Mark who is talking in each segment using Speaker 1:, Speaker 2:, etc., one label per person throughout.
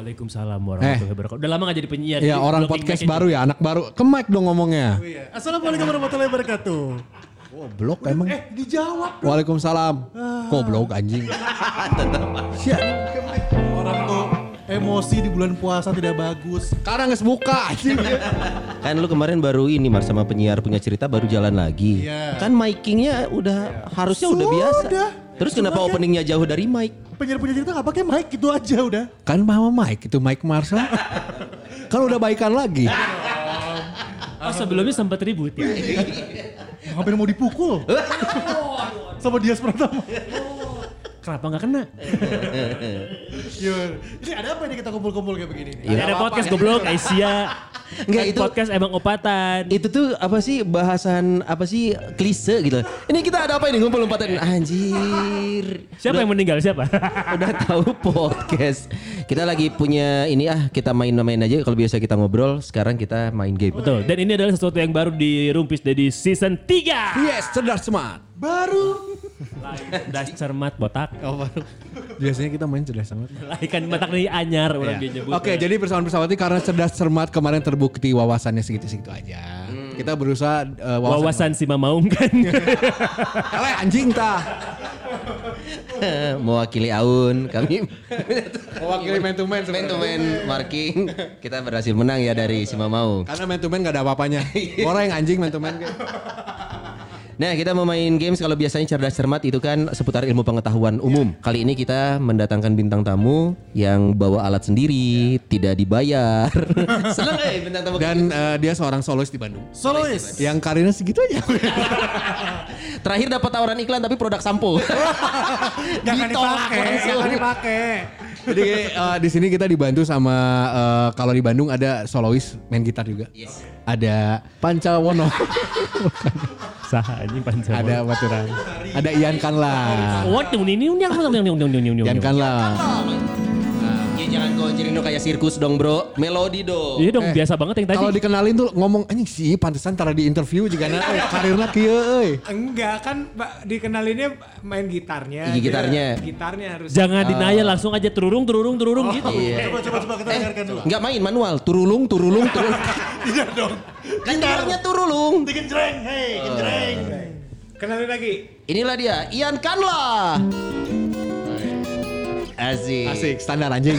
Speaker 1: Waalaikumsalam warahmatullahi wabarakatuh. Udah lama gak jadi penyiar.
Speaker 2: Ya
Speaker 1: jadi
Speaker 2: orang podcast baru ya, anak baru. Ke mic dong ngomongnya.
Speaker 3: Oh iya. Assalamualaikum warahmatullahi wabarakatuh.
Speaker 2: Goblok emang.
Speaker 3: Eh dijawab.
Speaker 2: Waalaikumsalam. Goblok anjing.
Speaker 3: Orang tuh emosi di bulan puasa tidak bagus.
Speaker 2: Sekarang nggak buka anjing.
Speaker 4: Kan lu kemarin baru ini Mar sama penyiar punya cerita baru jalan lagi.
Speaker 3: Iya.
Speaker 4: Kan micingnya udah harusnya udah biasa. Terus kenapa
Speaker 3: Sebagai-
Speaker 4: openingnya jauh dari mic?
Speaker 3: Penyiar punya cerita gak pakai mic gitu aja udah.
Speaker 2: Kan mama Mike itu Mike Marshall. kan udah baikan lagi.
Speaker 1: Oh sebelumnya sempat ribut ya.
Speaker 3: Hampir mau dipukul. Sama dia Pratama.
Speaker 1: Kenapa gak kena?
Speaker 3: Ini ada apa ini kita kumpul-kumpul kayak begini? nih?
Speaker 1: ada podcast goblok Aisyah.
Speaker 4: Enggak,
Speaker 1: Kan
Speaker 4: itu-
Speaker 1: podcast emang opatan.
Speaker 4: Itu tuh apa sih bahasan apa sih klise gitu. Ini kita ada apa ini ngumpul lompatan anjir.
Speaker 1: Siapa yang meninggal siapa?
Speaker 4: Udah tahu podcast. Kita lagi punya ini ah kita main-main aja kalau biasa kita ngobrol, sekarang kita main game.
Speaker 1: Betul. Dan ini adalah sesuatu yang baru di Rumpis dari season 3.
Speaker 2: Yes, cerdas smart.
Speaker 3: Baru.
Speaker 1: Das cermat botak.
Speaker 2: Oh, baru. Biasanya kita main cerdas smart.
Speaker 1: Ikan botak nih anyar orang dia nyebut.
Speaker 2: Oke, jadi persoalan pesawat ini karena cerdas cermat kemarin terbukti wawasannya segitu-segitu aja. Kita berusaha eh,
Speaker 1: Wawasan si Mamaung kan.
Speaker 2: Eleh anjing tah.
Speaker 4: Mewakili Aun, kami
Speaker 2: Mewakili man to man
Speaker 4: main to main marking. Kita berhasil menang ya dari si Mamau.
Speaker 2: Karena man to man gak ada apa-apanya. Orang yang anjing man to man.
Speaker 4: Nah kita mau main games kalau biasanya cerdas cermat itu kan seputar ilmu pengetahuan umum. Kali ini kita mendatangkan bintang tamu yang bawa alat sendiri, tidak dibayar. Seneng eh bintang tamu.
Speaker 2: Dan eh, dia seorang solois di Bandung.
Speaker 3: Solois.
Speaker 2: Yang karirnya segitu aja.
Speaker 4: Terakhir dapat tawaran iklan tapi produk sampo.
Speaker 3: Jangan dipakai. Jangan dipakai.
Speaker 2: Jadi eh, di sini kita dibantu sama eh, kalau di Bandung ada solois main gitar juga. Ada Pancawono,
Speaker 1: Saha anjing panjang.
Speaker 2: ada Baturan, ada Ian Kanla.
Speaker 1: What ini.
Speaker 4: Ya jangan kau cerino kayak sirkus dong bro. Melodi dong.
Speaker 1: Iya dong biasa banget yang tadi.
Speaker 2: Kalau dikenalin tuh ngomong anjing sih pantesan tara di interview juga na eh, karirnya kieu euy.
Speaker 5: Enggak kan dikenalinnya main gitarnya.
Speaker 4: Iya, gitarnya.
Speaker 5: Gitarnya harus.
Speaker 1: Jangan denial langsung aja tururung tururung tururung gitu.
Speaker 3: Coba coba coba kita dengarkan dulu.
Speaker 4: Enggak main manual, turulung, turulung, turulung.
Speaker 3: Tidak dong.
Speaker 4: Gitarnya turulung.
Speaker 3: Genjreng, hei, genjreng.
Speaker 5: Kenalin lagi.
Speaker 4: Inilah dia, Ian Kanla. Asik.
Speaker 2: Asik standar anjing.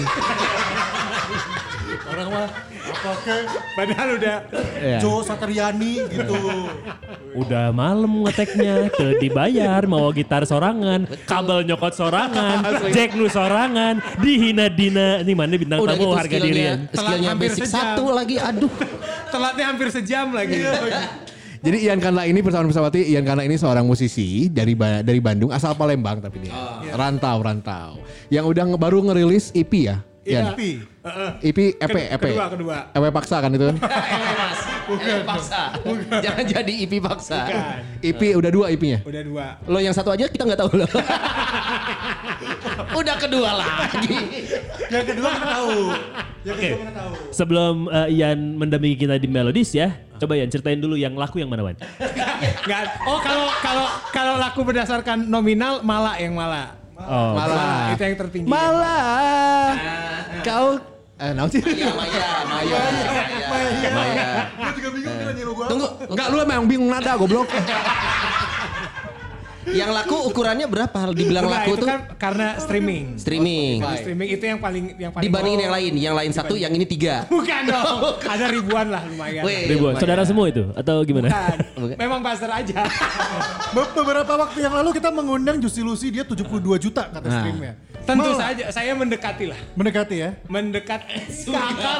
Speaker 3: Orang mah apa ke
Speaker 5: Padahal udah
Speaker 2: Iya.
Speaker 3: Jo Satriani gitu.
Speaker 1: Udah malam ngeteknya, tuh dibayar, mau gitar sorangan, kabel nyokot sorangan, jack nu sorangan, dihina dina, ini mana bintang
Speaker 4: Udah
Speaker 1: tamu harga dirian.
Speaker 4: skillnya
Speaker 5: hampir sejam.
Speaker 4: satu lagi, aduh.
Speaker 5: telatnya hampir sejam lagi.
Speaker 2: Jadi Ian Kanla ini persoalan pesawati Ian Kanla ini seorang musisi dari Ba- dari Bandung asal Palembang tapi dia. Rantau rantau. Yang udah baru ngerilis EP ya. Ian?
Speaker 3: Tapi
Speaker 2: EP EP EP.
Speaker 5: kedua, kedua.
Speaker 2: EP paksa kan itu kan?
Speaker 4: Eh mas, bukan. paksa. Jangan jadi IP paksa.
Speaker 2: EP udah dua EP-nya.
Speaker 5: Udah dua.
Speaker 4: Lo yang satu aja kita nggak tahu loh. Udah kedua lagi.
Speaker 3: yang kedua kita tahu. Yang
Speaker 1: Oke,
Speaker 3: kedua kita tahu.
Speaker 1: sebelum eh, Ian mendampingi kita di Melodies ya, coba Ian ceritain dulu yang laku yang mana Wan?
Speaker 5: Enggak. Oh kalau kalau kalau laku berdasarkan nominal malah yang malah.
Speaker 1: Oh,
Speaker 2: Malah.
Speaker 5: Itu yang tertinggi.
Speaker 2: Malah kau eh naon sih?
Speaker 4: Maya, Maya, Maya, Maya, Maya.
Speaker 3: Gue juga bingung dia nyuruh gua.
Speaker 4: Tunggu,
Speaker 2: Enggak lu emang bingung nada goblok.
Speaker 4: yang laku ukurannya berapa? Dibilang
Speaker 5: Enggak,
Speaker 4: laku
Speaker 5: itu
Speaker 4: tuh
Speaker 5: kan karena streaming.
Speaker 4: streaming.
Speaker 5: Kalau streaming itu yang paling yang paling
Speaker 4: Dibandingin
Speaker 5: oh,
Speaker 4: yang lain, yang lain satu, yang ini tiga.
Speaker 5: Bukan dong. Ada ribuan lah lumayan.
Speaker 4: Weh,
Speaker 1: ribuan.
Speaker 4: lumayan.
Speaker 1: Saudara semua itu atau gimana?
Speaker 5: Bukan.
Speaker 4: Bukan.
Speaker 5: Memang buzzer aja.
Speaker 3: Be- Beberapa waktu yang lalu kita mengundang Juicy Lucy dia 72 juta kata
Speaker 2: Nah.
Speaker 3: streamnya.
Speaker 5: Tentu
Speaker 3: Malah.
Speaker 5: saja saya mendekati lah.
Speaker 3: Mendekati ya.
Speaker 5: Mendekat akar.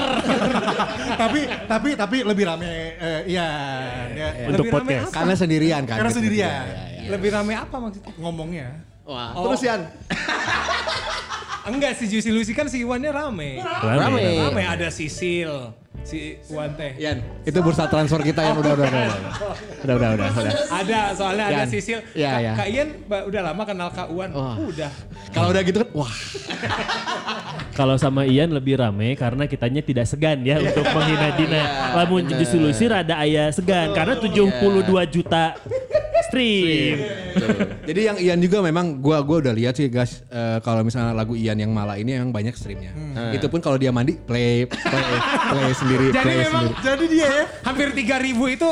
Speaker 3: tapi tapi tapi lebih rame eh, iya dia
Speaker 1: Untuk
Speaker 5: Lebih rame
Speaker 1: podcast.
Speaker 5: apa?
Speaker 2: Karena sendirian kan.
Speaker 3: karena
Speaker 2: gitu.
Speaker 3: Sendirian
Speaker 5: Lebih rame apa maksudnya?
Speaker 3: ngomongnya.
Speaker 2: Wah,
Speaker 5: Oh.
Speaker 2: terus Ian.
Speaker 5: Enggak si Juicy Lucy kan si Iwannya rame.
Speaker 1: Rame.
Speaker 4: Rame.
Speaker 5: Rame ada Sisil, si Wan teh.
Speaker 2: Ian, itu bursa transfer kita yang udah udah udah udah udah udah udah. udah.
Speaker 5: Ada soalnya ada
Speaker 2: Yan.
Speaker 5: Sisil.
Speaker 2: Iya,
Speaker 5: Kak,
Speaker 2: iya.
Speaker 5: Kak Ian udah lama kenal Kak Uwan.
Speaker 2: Wah.
Speaker 5: Udah.
Speaker 2: Kalau udah gitu kan, wah
Speaker 1: Kalau sama Ian lebih rame karena kitanya tidak segan ya untuk menghina Dina. Lamun
Speaker 4: bener.
Speaker 1: justru Lucy rada ayah segan karena 72 juta stream.
Speaker 2: Jadi yang Ian juga memang gua gua udah lihat sih guys eh, kalau misalnya lagu Ian yang malah ini emang banyak streamnya. Itu pun kalau dia mandi play play play sendiri
Speaker 5: Jadi
Speaker 2: play
Speaker 5: memang
Speaker 2: sendiri.
Speaker 3: Jadi dia ya.
Speaker 5: hampir 3000 itu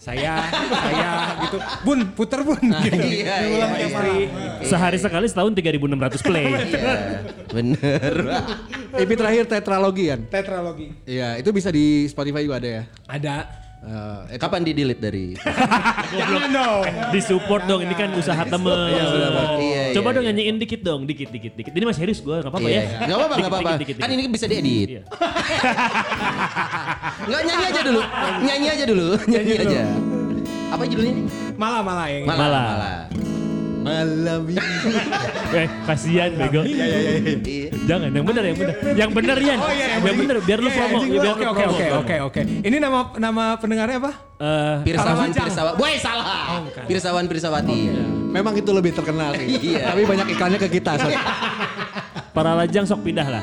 Speaker 5: saya, saya gitu. Bun, puter bun gitu.
Speaker 4: Iya, iya, iya.
Speaker 5: istri.
Speaker 1: Sehari sekali setahun 3600 play.
Speaker 4: Iya, bener.
Speaker 2: EP terakhir tetralogi Ian.
Speaker 5: Tetralogi.
Speaker 2: Iya, itu bisa di Spotify juga ada ya.
Speaker 5: Ada.
Speaker 2: Eh, itu-
Speaker 4: Kapan di delete dari?
Speaker 5: Jangan dong.
Speaker 1: Di support dong ini kan usaha temen.
Speaker 4: Iya, iya,
Speaker 1: Coba
Speaker 4: iya,
Speaker 1: dong
Speaker 4: iya.
Speaker 1: nyanyiin dikit dong, dikit dikit dikit. Ini masih serius gue, nggak apa-apa
Speaker 4: Iya,
Speaker 1: ya.
Speaker 4: iya. Nggak apa-apa, nggak
Speaker 1: Dikit,
Speaker 4: apa-apa. Kan ini bisa diedit.
Speaker 1: Iya.
Speaker 4: Nggak nyanyi aja dulu. Nyanyi aja dulu. Nyanyi aja. Apa judulnya?
Speaker 5: Malah malah.
Speaker 4: Malah.
Speaker 1: Malah.
Speaker 2: Malam ini.
Speaker 1: Eh, kasihan bego.
Speaker 4: Iya.
Speaker 1: Jangan, yang benar yang benar. Yang benar Yan.
Speaker 5: Oh iya,
Speaker 1: yang benar biar lu
Speaker 5: Iya,
Speaker 1: promo.
Speaker 5: iya, Oke oke oke oke oke. Ini nama nama pendengarnya apa?
Speaker 1: Eh,
Speaker 4: Pirsawan. Pirsawan. Boy salah. Pirsawan, Pirsawati.
Speaker 2: Memang itu lebih terkenal sih.
Speaker 4: Iya.
Speaker 2: Tapi banyak iklannya ke kita. so-
Speaker 1: para lajang sok pindah lah.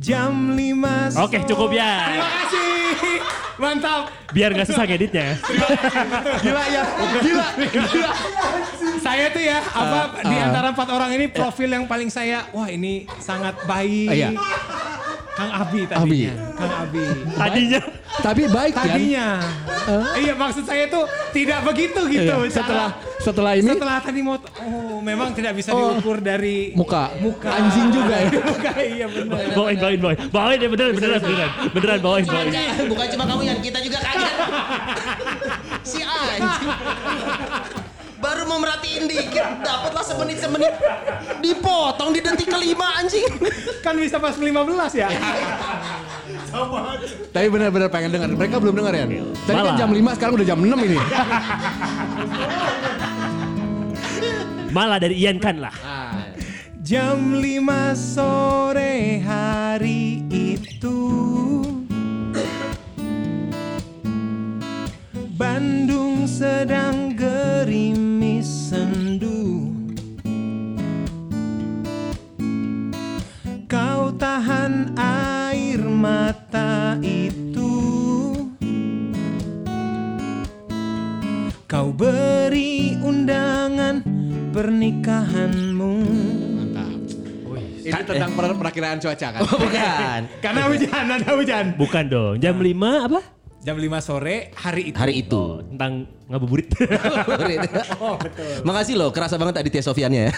Speaker 5: Jam 5
Speaker 1: Oke, cukup ya.
Speaker 5: Terima kasih. Mantap.
Speaker 1: Biar gak susah ngeditnya.
Speaker 2: Gila ya, gila, gila.
Speaker 5: Saya tuh ya, apa di antara empat orang ini profil yang paling saya, wah ini sangat baik.
Speaker 2: Iya.
Speaker 5: Kang Abi tadinya. Kang Abi.
Speaker 1: Tadinya.
Speaker 2: Tapi baik kan?
Speaker 5: Tadinya. Iya maksud saya tuh tidak begitu gitu.
Speaker 2: Iya, setelah setelah ini
Speaker 5: setelah tadi mau oh memang tidak bisa
Speaker 2: Oh.
Speaker 5: diukur dari
Speaker 2: muka,
Speaker 5: muka
Speaker 2: anjing juga ya.
Speaker 5: muka iya benar.
Speaker 1: Bawain, bawain, bawain. Bawain ya beneran, beneran, beneran. Beneran bawain, bawain.
Speaker 4: Bukan cuma kamu yang kita juga kaget. si anjing. Baru mau merhatiin dikit, dapatlah semenit semenit. Dipotong di detik kelima anjing.
Speaker 5: Kan bisa pas 15 ya.
Speaker 2: Tapi benar-benar pengen dengar. Mereka belum dengar ya. Tadi kan jam 5, sekarang udah jam 6 ini.
Speaker 1: Malah dari Ian kan lah.
Speaker 5: Jam 5 sore hari itu Bandung sedang pernikahanmu
Speaker 2: Ini tentang per- perakiraan cuaca kan.
Speaker 4: Bukan.
Speaker 5: Karena hujan, ada hujan.
Speaker 1: Bukan dong. Jam 5 apa?
Speaker 5: Jam 5 sore hari itu.
Speaker 4: Hari itu.
Speaker 1: Tentang ngabuburit.
Speaker 4: oh, betul. Makasih loh, kerasa banget tadi Tia Sofiannya ya.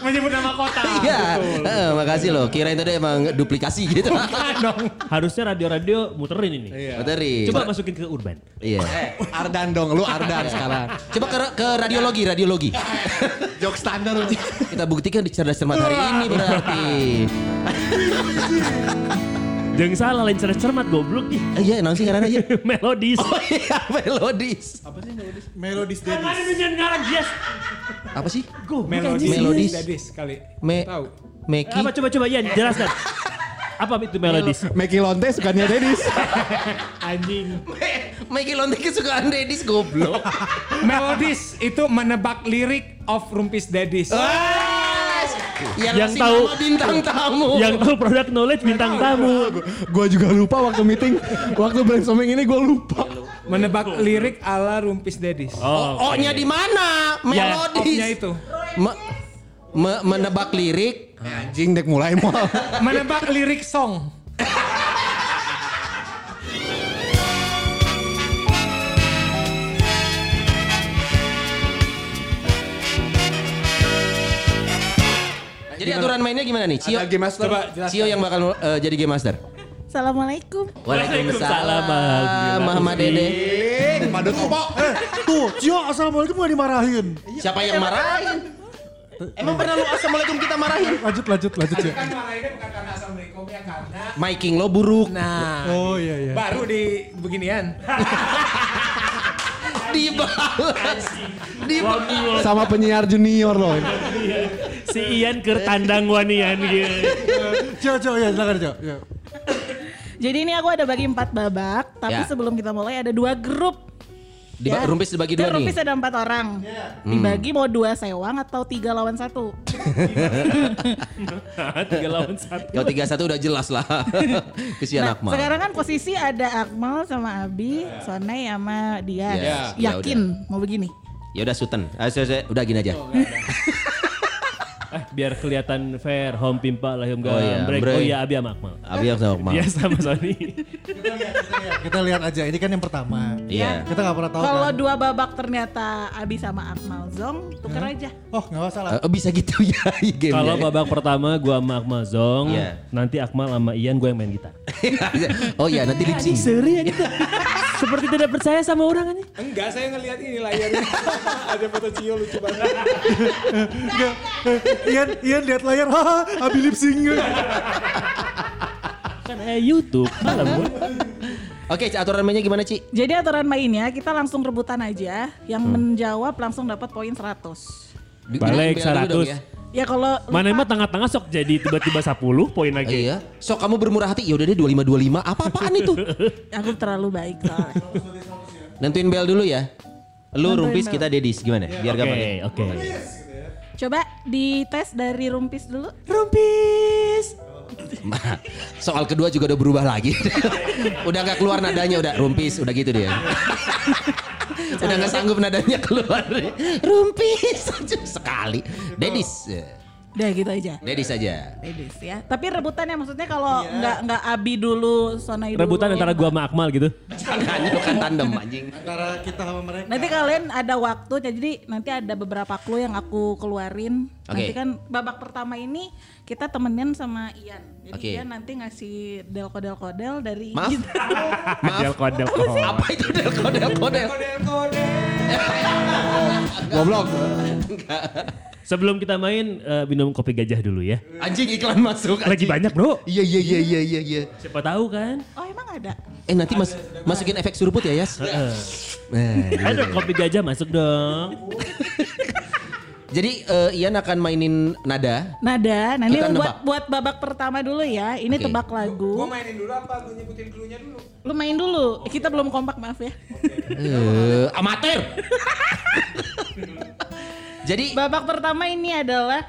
Speaker 5: Menyebut nama kota.
Speaker 4: Iya,
Speaker 5: Betul.
Speaker 4: eh, makasih loh. Kirain tadi emang duplikasi gitu.
Speaker 5: Bukan dong.
Speaker 1: Harusnya radio-radio muterin ini.
Speaker 4: Materi.
Speaker 1: Coba masukin ke urban.
Speaker 4: Iya.
Speaker 2: Ardan dong, lu Ardan sekarang.
Speaker 4: Coba ke, ke radiologi, radiologi.
Speaker 2: Jok standar.
Speaker 4: Kita buktikan di cerdas cermat hari ini berarti.
Speaker 1: Jangan salah lain cerdas cermat goblok nih.
Speaker 4: Eh, Iya, nanti karena aja.
Speaker 1: Melodis.
Speaker 4: Oh iya, melodis.
Speaker 3: Melodis
Speaker 1: Kan
Speaker 3: Daddies.
Speaker 1: ada nyanyian ngarang Dias.
Speaker 4: Apa sih?
Speaker 5: Melodis.
Speaker 4: Melodis.
Speaker 5: Dadis kali.
Speaker 4: Me
Speaker 5: Tahu.
Speaker 4: Meki.
Speaker 1: Apa coba coba Ian jelaskan. Apa itu melodis?
Speaker 2: Meki Lonte sukanya Dedis.
Speaker 5: Anjing.
Speaker 4: Meki Lonte kesukaan Dedis goblok.
Speaker 5: Melodis itu menebak lirik of Rumpis Dadis.
Speaker 4: Yang,
Speaker 1: Yang tahu-
Speaker 4: bintang tamu.
Speaker 1: Yang tahu produk knowledge bintang tamu.
Speaker 2: Gua juga lupa waktu meeting, waktu brainstorming ini gua lupa.
Speaker 5: Menebak lirik ala Rumpis Dadis.
Speaker 1: Oh,
Speaker 4: O-nya di mana?
Speaker 1: Ya,
Speaker 4: Melodis.
Speaker 5: Of-nya itu.
Speaker 4: Me- me- menebak lirik.
Speaker 2: Anjing dek mulai mau.
Speaker 5: Menebak lirik song.
Speaker 4: Jadi aturan mainnya gimana nih? Cio,
Speaker 2: Ada game master.
Speaker 5: Coba jelaskan.
Speaker 4: Cio yang bakal eh, jadi game master.
Speaker 6: Assalamualaikum.
Speaker 1: Waalaikumsalam.
Speaker 4: Muhammad Dede.
Speaker 2: Padut opo.
Speaker 3: Tuh, Cio assalamualaikum gak dimarahin.
Speaker 4: Siapa yang marahin? Emang pernah lu assalamualaikum kita marahin?
Speaker 3: Lanjut, lanjut, lanjut ya.
Speaker 5: Kan marahinnya bukan karena Assalamualaikum ya karena.
Speaker 4: Miking lo buruk.
Speaker 5: Nah.
Speaker 3: Oh iya iya.
Speaker 5: Baru di beginian.
Speaker 4: Dibalas. Dibalas.
Speaker 2: Sama penyiar junior loh.
Speaker 1: Si Ian ke tandang wanian gitu.
Speaker 3: Coba, coba ya silakan coba. Ya.
Speaker 6: Jadi ini aku ada bagi empat babak, tapi
Speaker 4: Ya.
Speaker 6: sebelum kita mulai ada dua grup.
Speaker 4: Di rumpis dibagi dua
Speaker 6: Dan
Speaker 4: nih.
Speaker 6: rumpis ada empat orang. Dibagi mau dua sewang atau tiga lawan satu.
Speaker 1: Tiga lawan satu.
Speaker 4: Kalau tiga satu udah jelas lah. Kesian
Speaker 6: Nah,
Speaker 4: Akmal.
Speaker 6: sekarang kan posisi ada Akmal sama Abi, Sonai sama dia.
Speaker 4: Ya, ya
Speaker 6: Yakin mau begini.
Speaker 4: Ya udah Sultan. Saya- udah gini aja.
Speaker 1: Eh, biar kelihatan fair, home pimpa lah yang
Speaker 4: Oh iya,
Speaker 1: break.
Speaker 4: Bre.
Speaker 1: Oh iya, Abi sama Akmal.
Speaker 4: Abi yang sama Akmal.
Speaker 1: Dia sama Sony.
Speaker 3: Kita lihat, kita lihat. Kita lihat aja, ini kan yang pertama.
Speaker 4: Iya.
Speaker 3: Kita nggak pernah tahu
Speaker 6: Kalau
Speaker 3: kan.
Speaker 6: dua babak ternyata Abi sama Akmal Zong, tuker aja.
Speaker 3: Oh nggak masalah.
Speaker 4: Eh, bisa gitu ya
Speaker 1: Kalau babak pertama gua sama Akmal Zong,
Speaker 4: Iya.
Speaker 1: nanti Akmal sama Ian gue yang main gitar.
Speaker 4: oh iya nanti lip sync.
Speaker 1: Seri ya kita. Seperti tidak percaya sama orang ini.
Speaker 5: Enggak, saya ngelihat ini layarnya. Ada foto Cio lucu banget.
Speaker 3: Nggak. Ian, Ian lihat layar, haha, Abi lip sync.
Speaker 1: Kan eh YouTube. Malam.
Speaker 4: Oke, aturan mainnya gimana, Ci?
Speaker 6: Jadi aturan mainnya kita langsung rebutan aja. Yang menjawab langsung dapat poin 100.
Speaker 4: Bi-
Speaker 1: Balik
Speaker 4: bilang dulu dong
Speaker 1: 100.
Speaker 4: ya.
Speaker 6: Ya kalau
Speaker 1: Mana emang tengah-tengah sok jadi tiba-tiba 10 poin lagi.
Speaker 4: Iya. So kamu bermurah hati, ya udah deh 25 25. Apa-apaan itu?
Speaker 6: aku terlalu baik soalnya.
Speaker 4: Nentuin bel dulu ya. Lu
Speaker 6: Nentuin
Speaker 4: rumpis
Speaker 6: bel.
Speaker 4: kita dedis gimana? Biar
Speaker 1: Oke,
Speaker 4: gampang. ya.
Speaker 1: oke.
Speaker 6: Coba dites dari rumpis dulu.
Speaker 4: Rumpis. Soal kedua juga udah berubah lagi. udah nggak keluar nadanya udah rumpis, udah gitu dia. Udah nggak sanggup nadanya keluar. rumpis sekali. Dedis.
Speaker 6: Udah gitu aja.
Speaker 4: Dedis saja.
Speaker 6: Ladies ya. Tapi rebutannya maksudnya kalau nggak nggak Abi dulu, Sonai dulu.
Speaker 1: Rebutan antara gua sama Akmal gitu.
Speaker 4: Jangan itu kan tandem anjing.
Speaker 3: Antara kita sama mereka.
Speaker 6: Nanti kalian ada waktu, jadi nanti ada beberapa clue yang aku keluarin. Nanti
Speaker 4: Oke.
Speaker 6: kan babak pertama ini kita temenin sama Ian. Jadi
Speaker 4: Oke.
Speaker 6: Ian nanti ngasih delko-delko-del dari
Speaker 4: Maaf.
Speaker 6: kita.
Speaker 4: Maaf.
Speaker 1: Delkon.
Speaker 4: Apa itu delko delko del?
Speaker 2: Goblok.
Speaker 1: Sebelum kita main eh, minum kopi gajah dulu ya.
Speaker 4: Anjing iklan masuk.
Speaker 1: Lagi
Speaker 4: anjing.
Speaker 1: banyak bro.
Speaker 4: Iya iya iya iya iya iya.
Speaker 1: Siapa tahu kan.
Speaker 6: Oh emang ada?
Speaker 4: Eh nanti mas masukin efek suruput ya Yas. Nah,
Speaker 1: Ada kopi gajah masuk dong.
Speaker 4: Jadi eh, Ian akan mainin nada.
Speaker 6: Nada. Nah ini
Speaker 4: Kita
Speaker 6: buat
Speaker 4: nebak.
Speaker 6: buat babak pertama dulu ya. Ini
Speaker 4: Oke.
Speaker 6: tebak lagu.
Speaker 5: Gua mainin dulu apa lu nyebutin clue-nya dulu?
Speaker 6: Lu main dulu. Kita belum kompak maaf ya.
Speaker 4: Eh, amatir. Jadi
Speaker 6: babak pertama ini adalah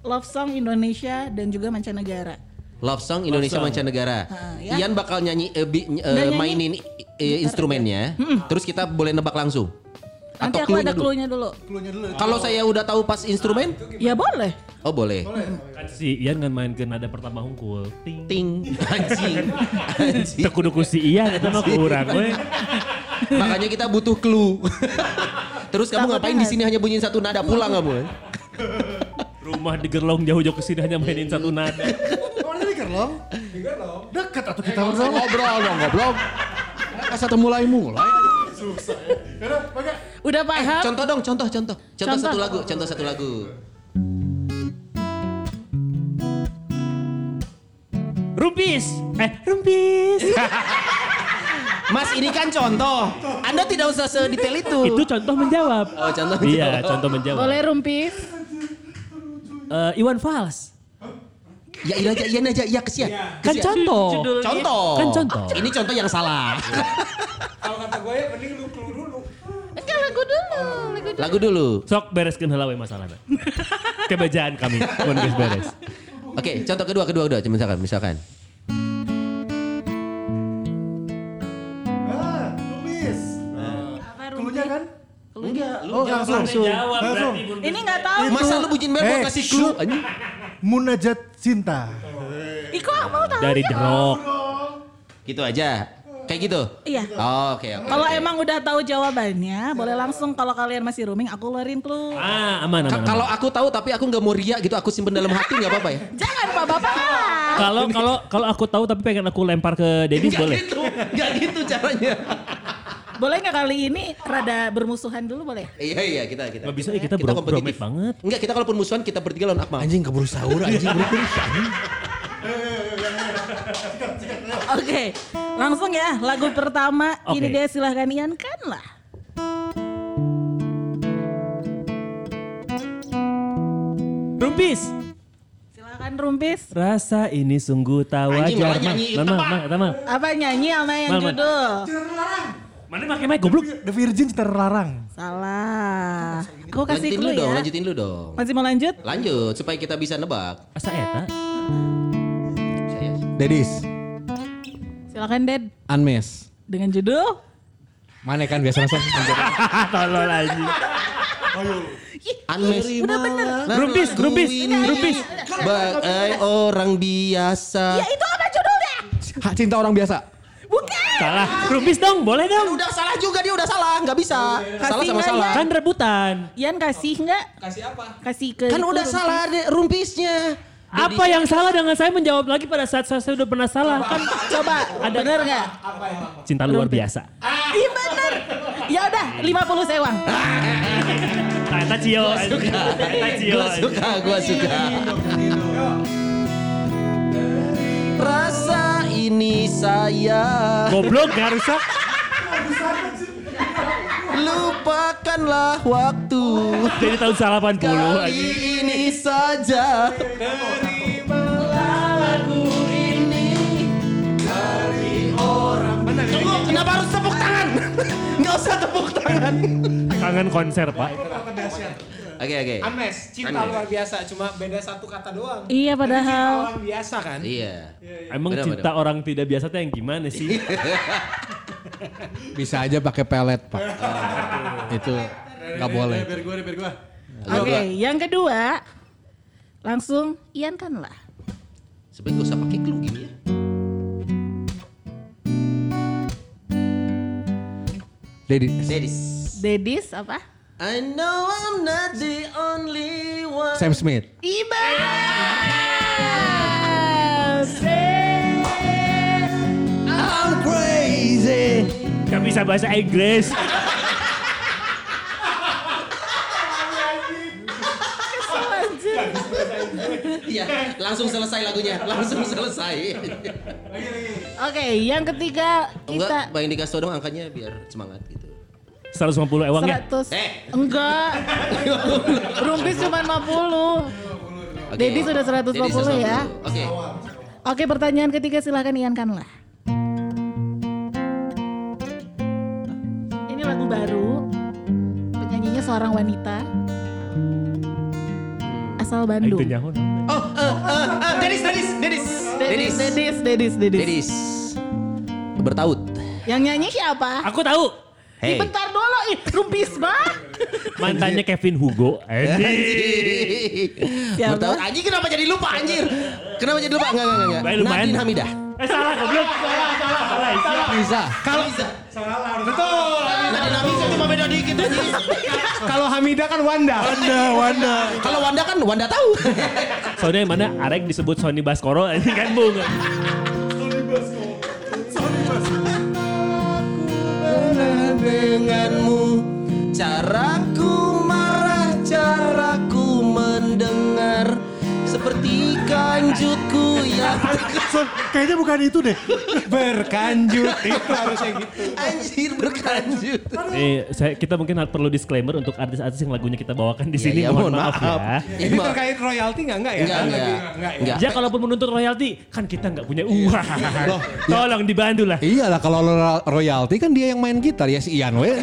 Speaker 6: love song Indonesia dan juga mancanegara.
Speaker 4: love song Indonesia mancanegara.
Speaker 6: Ah, ya.
Speaker 4: Ian bakal nyanyi eh, bi-
Speaker 6: Dan nyanyi.
Speaker 4: mainin eh, instrumennya. Terus kita boleh nebak langsung.
Speaker 6: Nanti
Speaker 4: Atau
Speaker 6: aku ada
Speaker 4: clue-nya dulu.
Speaker 6: clue-nya dulu.
Speaker 4: Kalau saya udah tahu pas instrumen,
Speaker 6: Ya boleh.
Speaker 4: oh boleh.
Speaker 1: Kan si Ian kan main ke nada pertama hungkul. Ting.
Speaker 4: Ting, anjing, anjing.
Speaker 1: Teu kudu ku si Ian eta mah kurang.
Speaker 4: Makanya kita butuh clue. Terus kamu
Speaker 6: Takutnya
Speaker 4: ngapain di sini hanya bunyiin satu nada pulang kamu?
Speaker 1: Rumah di Gerlong jauh-jauh ke sini hanya mainin satu nada.
Speaker 3: Oh ini Gerlong? Dekat atau kita berdua.
Speaker 2: Ngobrol dong, goblok. Kasih temu mulai mulai.
Speaker 6: Udah paham?
Speaker 4: Contoh dong, contoh, contoh. Contoh,
Speaker 6: Contoh.
Speaker 4: satu lagu, contoh satu lagu.
Speaker 1: Rumpis. Eh, rumpis.
Speaker 4: Mas ini kan contoh. Anda tidak usah sedetail itu.
Speaker 1: Itu contoh menjawab.
Speaker 4: Oh, contoh
Speaker 1: Iya,
Speaker 4: menjawab.
Speaker 1: contoh menjawab.
Speaker 6: Boleh rumpis.
Speaker 1: Eh, Iwan Fals.
Speaker 4: Ya iya aja, iya aja, iya kesian.
Speaker 1: Kan
Speaker 4: Kesian.
Speaker 1: contoh.
Speaker 6: Judulnya.
Speaker 4: Contoh.
Speaker 1: Kan contoh.
Speaker 4: Ini contoh yang salah.
Speaker 5: Kalau kata gue ya mending lu clue dulu.
Speaker 6: Enggak lagu dulu. Lagu dulu.
Speaker 4: Lagu dulu.
Speaker 1: Sok bereskeun heula we masalahna. Kebejaan kami, mun geus beres.
Speaker 4: Oke, contoh kedua, kedua, kedua. Misalkan, misalkan. Enggak, lu
Speaker 3: Oh
Speaker 4: jawab
Speaker 3: langsung.
Speaker 4: langsung.
Speaker 1: Jawab
Speaker 3: Langsung.
Speaker 1: berarti
Speaker 6: Ini nggak tahu.
Speaker 4: Masa lu bucin banget mau
Speaker 3: Eh,
Speaker 4: kasih clue? Anjing.
Speaker 3: Munajat cinta.
Speaker 6: Iko mau tahu.
Speaker 1: dari The Rock.
Speaker 4: Gitu aja. Kayak gitu?
Speaker 6: Iya.
Speaker 4: Oh, oke, oke.
Speaker 6: Kalau
Speaker 4: oke.
Speaker 6: emang udah tahu jawabannya, boleh langsung kalau kalian masih rooming aku keluarin clue.
Speaker 1: Ah, aman aman.
Speaker 4: Kalau aku tahu tapi aku nggak mau ria gitu, aku simpen dalam hati nggak apa-apa ya?
Speaker 6: Jangan Pak Bapak.
Speaker 1: Kalau kalau kalau aku tahu tapi pengen aku lempar ke
Speaker 4: Nggak
Speaker 1: boleh.
Speaker 4: gitu, nggak gitu caranya.
Speaker 6: Boleh nggak kali ini rada bermusuhan dulu boleh?
Speaker 4: Iya iya kita kita.
Speaker 1: Nggak bisa, eh, kita bro- bromate banget.
Speaker 4: Enggak kita kalaupun musuhan kita bertiga lawan Akmal.
Speaker 2: Anjing keburu sahur, anjing buru anjing.
Speaker 6: Oke, langsung ya lagu pertama. Ini
Speaker 1: Oke.
Speaker 6: dia silahkan Ian kan lah.
Speaker 1: Rumpis.
Speaker 6: Silahkan Silakan Rumpis.
Speaker 1: Rasa ini sungguh tak
Speaker 4: Anjing,
Speaker 1: wajar.
Speaker 4: malah nyanyi.
Speaker 6: Apa nyanyi sama yang judul?
Speaker 1: Mana pakai mic goblok?
Speaker 3: The Virgin terlarang.
Speaker 6: Salah. Kau kasih
Speaker 4: Lanjutin
Speaker 6: clue
Speaker 4: dulu dong,
Speaker 6: ya.
Speaker 4: lanjutin dulu dong.
Speaker 6: Masih mau lanjut?
Speaker 4: Lanjut supaya kita bisa nebak.
Speaker 1: Asa eta?
Speaker 4: Saya
Speaker 2: Dedis,
Speaker 6: Silakan Ded.
Speaker 2: Unmes.
Speaker 6: Dengan judul?
Speaker 2: Mana kan biasa langsung.
Speaker 1: Tolol aja.
Speaker 4: Unmes.
Speaker 6: Udah bener.
Speaker 1: Rumpis, rumpis, rumpis.
Speaker 4: Bagai orang biasa.
Speaker 6: Ya itu apa judulnya?
Speaker 2: Hak cinta orang biasa.
Speaker 6: Bukan.
Speaker 1: Salah. Rumpis dong, boleh dong.
Speaker 4: Udah salah juga dia udah salah, nggak bisa. Salah sama salah.
Speaker 1: Kan rebutan.
Speaker 6: Ian kasih nggak? Kasih apa? Kasih ke
Speaker 4: Kan udah
Speaker 6: Rumpis.
Speaker 4: salah deh rumpisnya.
Speaker 1: Apa yang salah dengan saya menjawab lagi pada saat saya sudah pernah salah? Kan
Speaker 6: Coba, ada bener nggak?
Speaker 1: cinta luar
Speaker 6: Rumpis.
Speaker 1: biasa.
Speaker 6: Iya bener. Ya udah, 50 sewang.
Speaker 1: Tata Cio. Tata Cio.
Speaker 4: Gua suka, gua suka. Rasa ini saya
Speaker 1: Goblok gak rusak.
Speaker 4: lupakanlah waktu
Speaker 1: Jadi tahun 80
Speaker 4: kali
Speaker 1: aja.
Speaker 4: ini saja. Lagu ini dari orang. Tunggu, kenapa harus tepuk tangan? Nggak usah tepuk tangan.
Speaker 1: Kangen konser pak.
Speaker 4: Oke oke.
Speaker 5: Ames, cinta
Speaker 4: Ames.
Speaker 5: luar biasa, cuma beda satu kata doang.
Speaker 6: Iya padahal.
Speaker 5: Orang biasa kan?
Speaker 4: Iya.
Speaker 1: Emang
Speaker 4: Benar,
Speaker 1: cinta orang tidak biasa tuh yang gimana sih?
Speaker 2: Bisa aja pakai pelet, Pak. Itu nggak boleh.
Speaker 3: Biar gue, biar gue.
Speaker 6: Oke, yang kedua. Langsung Ian kan lah.
Speaker 4: Sebenarnya gak usah pakai clue gini ya.
Speaker 2: Dedis.
Speaker 4: Dedis.
Speaker 6: Dedis apa?
Speaker 4: I know I'm not the only one.
Speaker 2: Sam Smith.
Speaker 6: Iba.
Speaker 4: I'm crazy.
Speaker 1: Gak bisa bahasa Inggris.
Speaker 4: Iya, langsung selesai lagunya, langsung selesai.
Speaker 6: Oke, yang ketiga
Speaker 4: Enggak,
Speaker 6: kita
Speaker 4: Bang dikasih tau dong angkanya biar semangat gitu.
Speaker 1: 150 ewang ya.
Speaker 6: 100.
Speaker 4: Eh.
Speaker 6: Enggak. Rumpis cuma 50.
Speaker 4: Oke.
Speaker 6: Dedi sudah 150
Speaker 4: Dedi
Speaker 6: ya.
Speaker 4: Oke.
Speaker 6: Oke, pertanyaan ketiga silahkan Ian kan lah. Ini lagu baru. Penyanyinya seorang wanita. Asal Bandung.
Speaker 4: Oh, eh, eh, eh, Dedis, Dedis, Dedis.
Speaker 6: Dedis, Dedis, Dedis, Dedis.
Speaker 4: Dedis. Bertaut.
Speaker 6: Yang nyanyi siapa?
Speaker 1: Aku tahu.
Speaker 4: Hey.
Speaker 6: Bentar dulu, ih, rumpis mah.
Speaker 1: Mantannya Kevin Hugo. Anjing.
Speaker 6: Siapa?
Speaker 4: Bertaut. Anjing kenapa jadi lupa anjir? Kenapa jadi lupa? Enggak, enggak, enggak.
Speaker 1: Lumayan.
Speaker 4: Nadine Hamidah.
Speaker 1: Eh salah goblok. Salah, salah, salah. salah.
Speaker 2: Bisa.
Speaker 4: Kalau bisa.
Speaker 5: Betul.
Speaker 4: Nadine Hamidah cuma beda dikit anjing.
Speaker 5: Kalau Hamida kan Wanda.
Speaker 3: Wanda, Wanda.
Speaker 4: Kalau Wanda kan Wanda tahu.
Speaker 1: Soalnya yang mana Arek disebut Sony Baskoro ini kan bung.
Speaker 4: Denganmu. Caraku
Speaker 3: Son, kayaknya bukan itu deh.
Speaker 5: Berkanjut itu harusnya gitu.
Speaker 4: anjir berkanjut
Speaker 1: Eh, saya, kita mungkin harus perlu disclaimer untuk artis-artis yang lagunya kita bawakan di
Speaker 4: Iya,
Speaker 1: sini.
Speaker 4: iya,
Speaker 1: mohon
Speaker 4: mohon
Speaker 1: maaf,
Speaker 4: maaf.
Speaker 1: ya.
Speaker 4: Ini
Speaker 5: Ini terkait royalti nggak nggak ya?
Speaker 4: Enggak, enggak.
Speaker 5: lagi- enggak ya?
Speaker 4: Enggak.
Speaker 1: Ya kalaupun menuntut royalti, kan kita nggak punya uang. Tolong dibantu lah.
Speaker 2: Iyalah kalau ro- royalti kan dia yang main gitar ya si Ian we.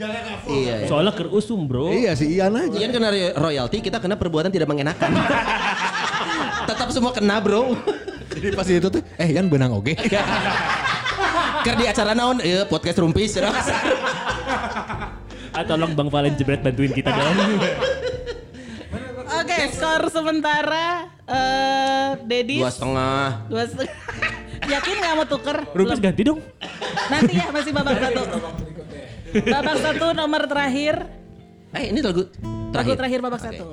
Speaker 4: Iya, iya.
Speaker 1: Soalnya kerusum bro.
Speaker 2: iya si Ian aja.
Speaker 4: Ian kena roy- royalti, kita kena perbuatan tidak mengenakan. Tetap semua kena bro.
Speaker 2: Jadi pas itu tuh eh Ian benang oke.
Speaker 4: Ker di acara naon, ya podcast rumpis.
Speaker 1: Ah, tolong Bang Valen Jebret bantuin kita dong.
Speaker 6: Oke, skor sementara eh Dedis
Speaker 4: Dua setengah.
Speaker 6: dua setengah. Yakin nggak mau tuker?
Speaker 1: Rupis
Speaker 6: Belum.
Speaker 1: ganti dong.
Speaker 6: Nanti ya masih babak satu. Babak satu nomor terakhir.
Speaker 4: Eh ini lagu
Speaker 6: Lagu
Speaker 4: terakhir.
Speaker 6: terakhir babak satu.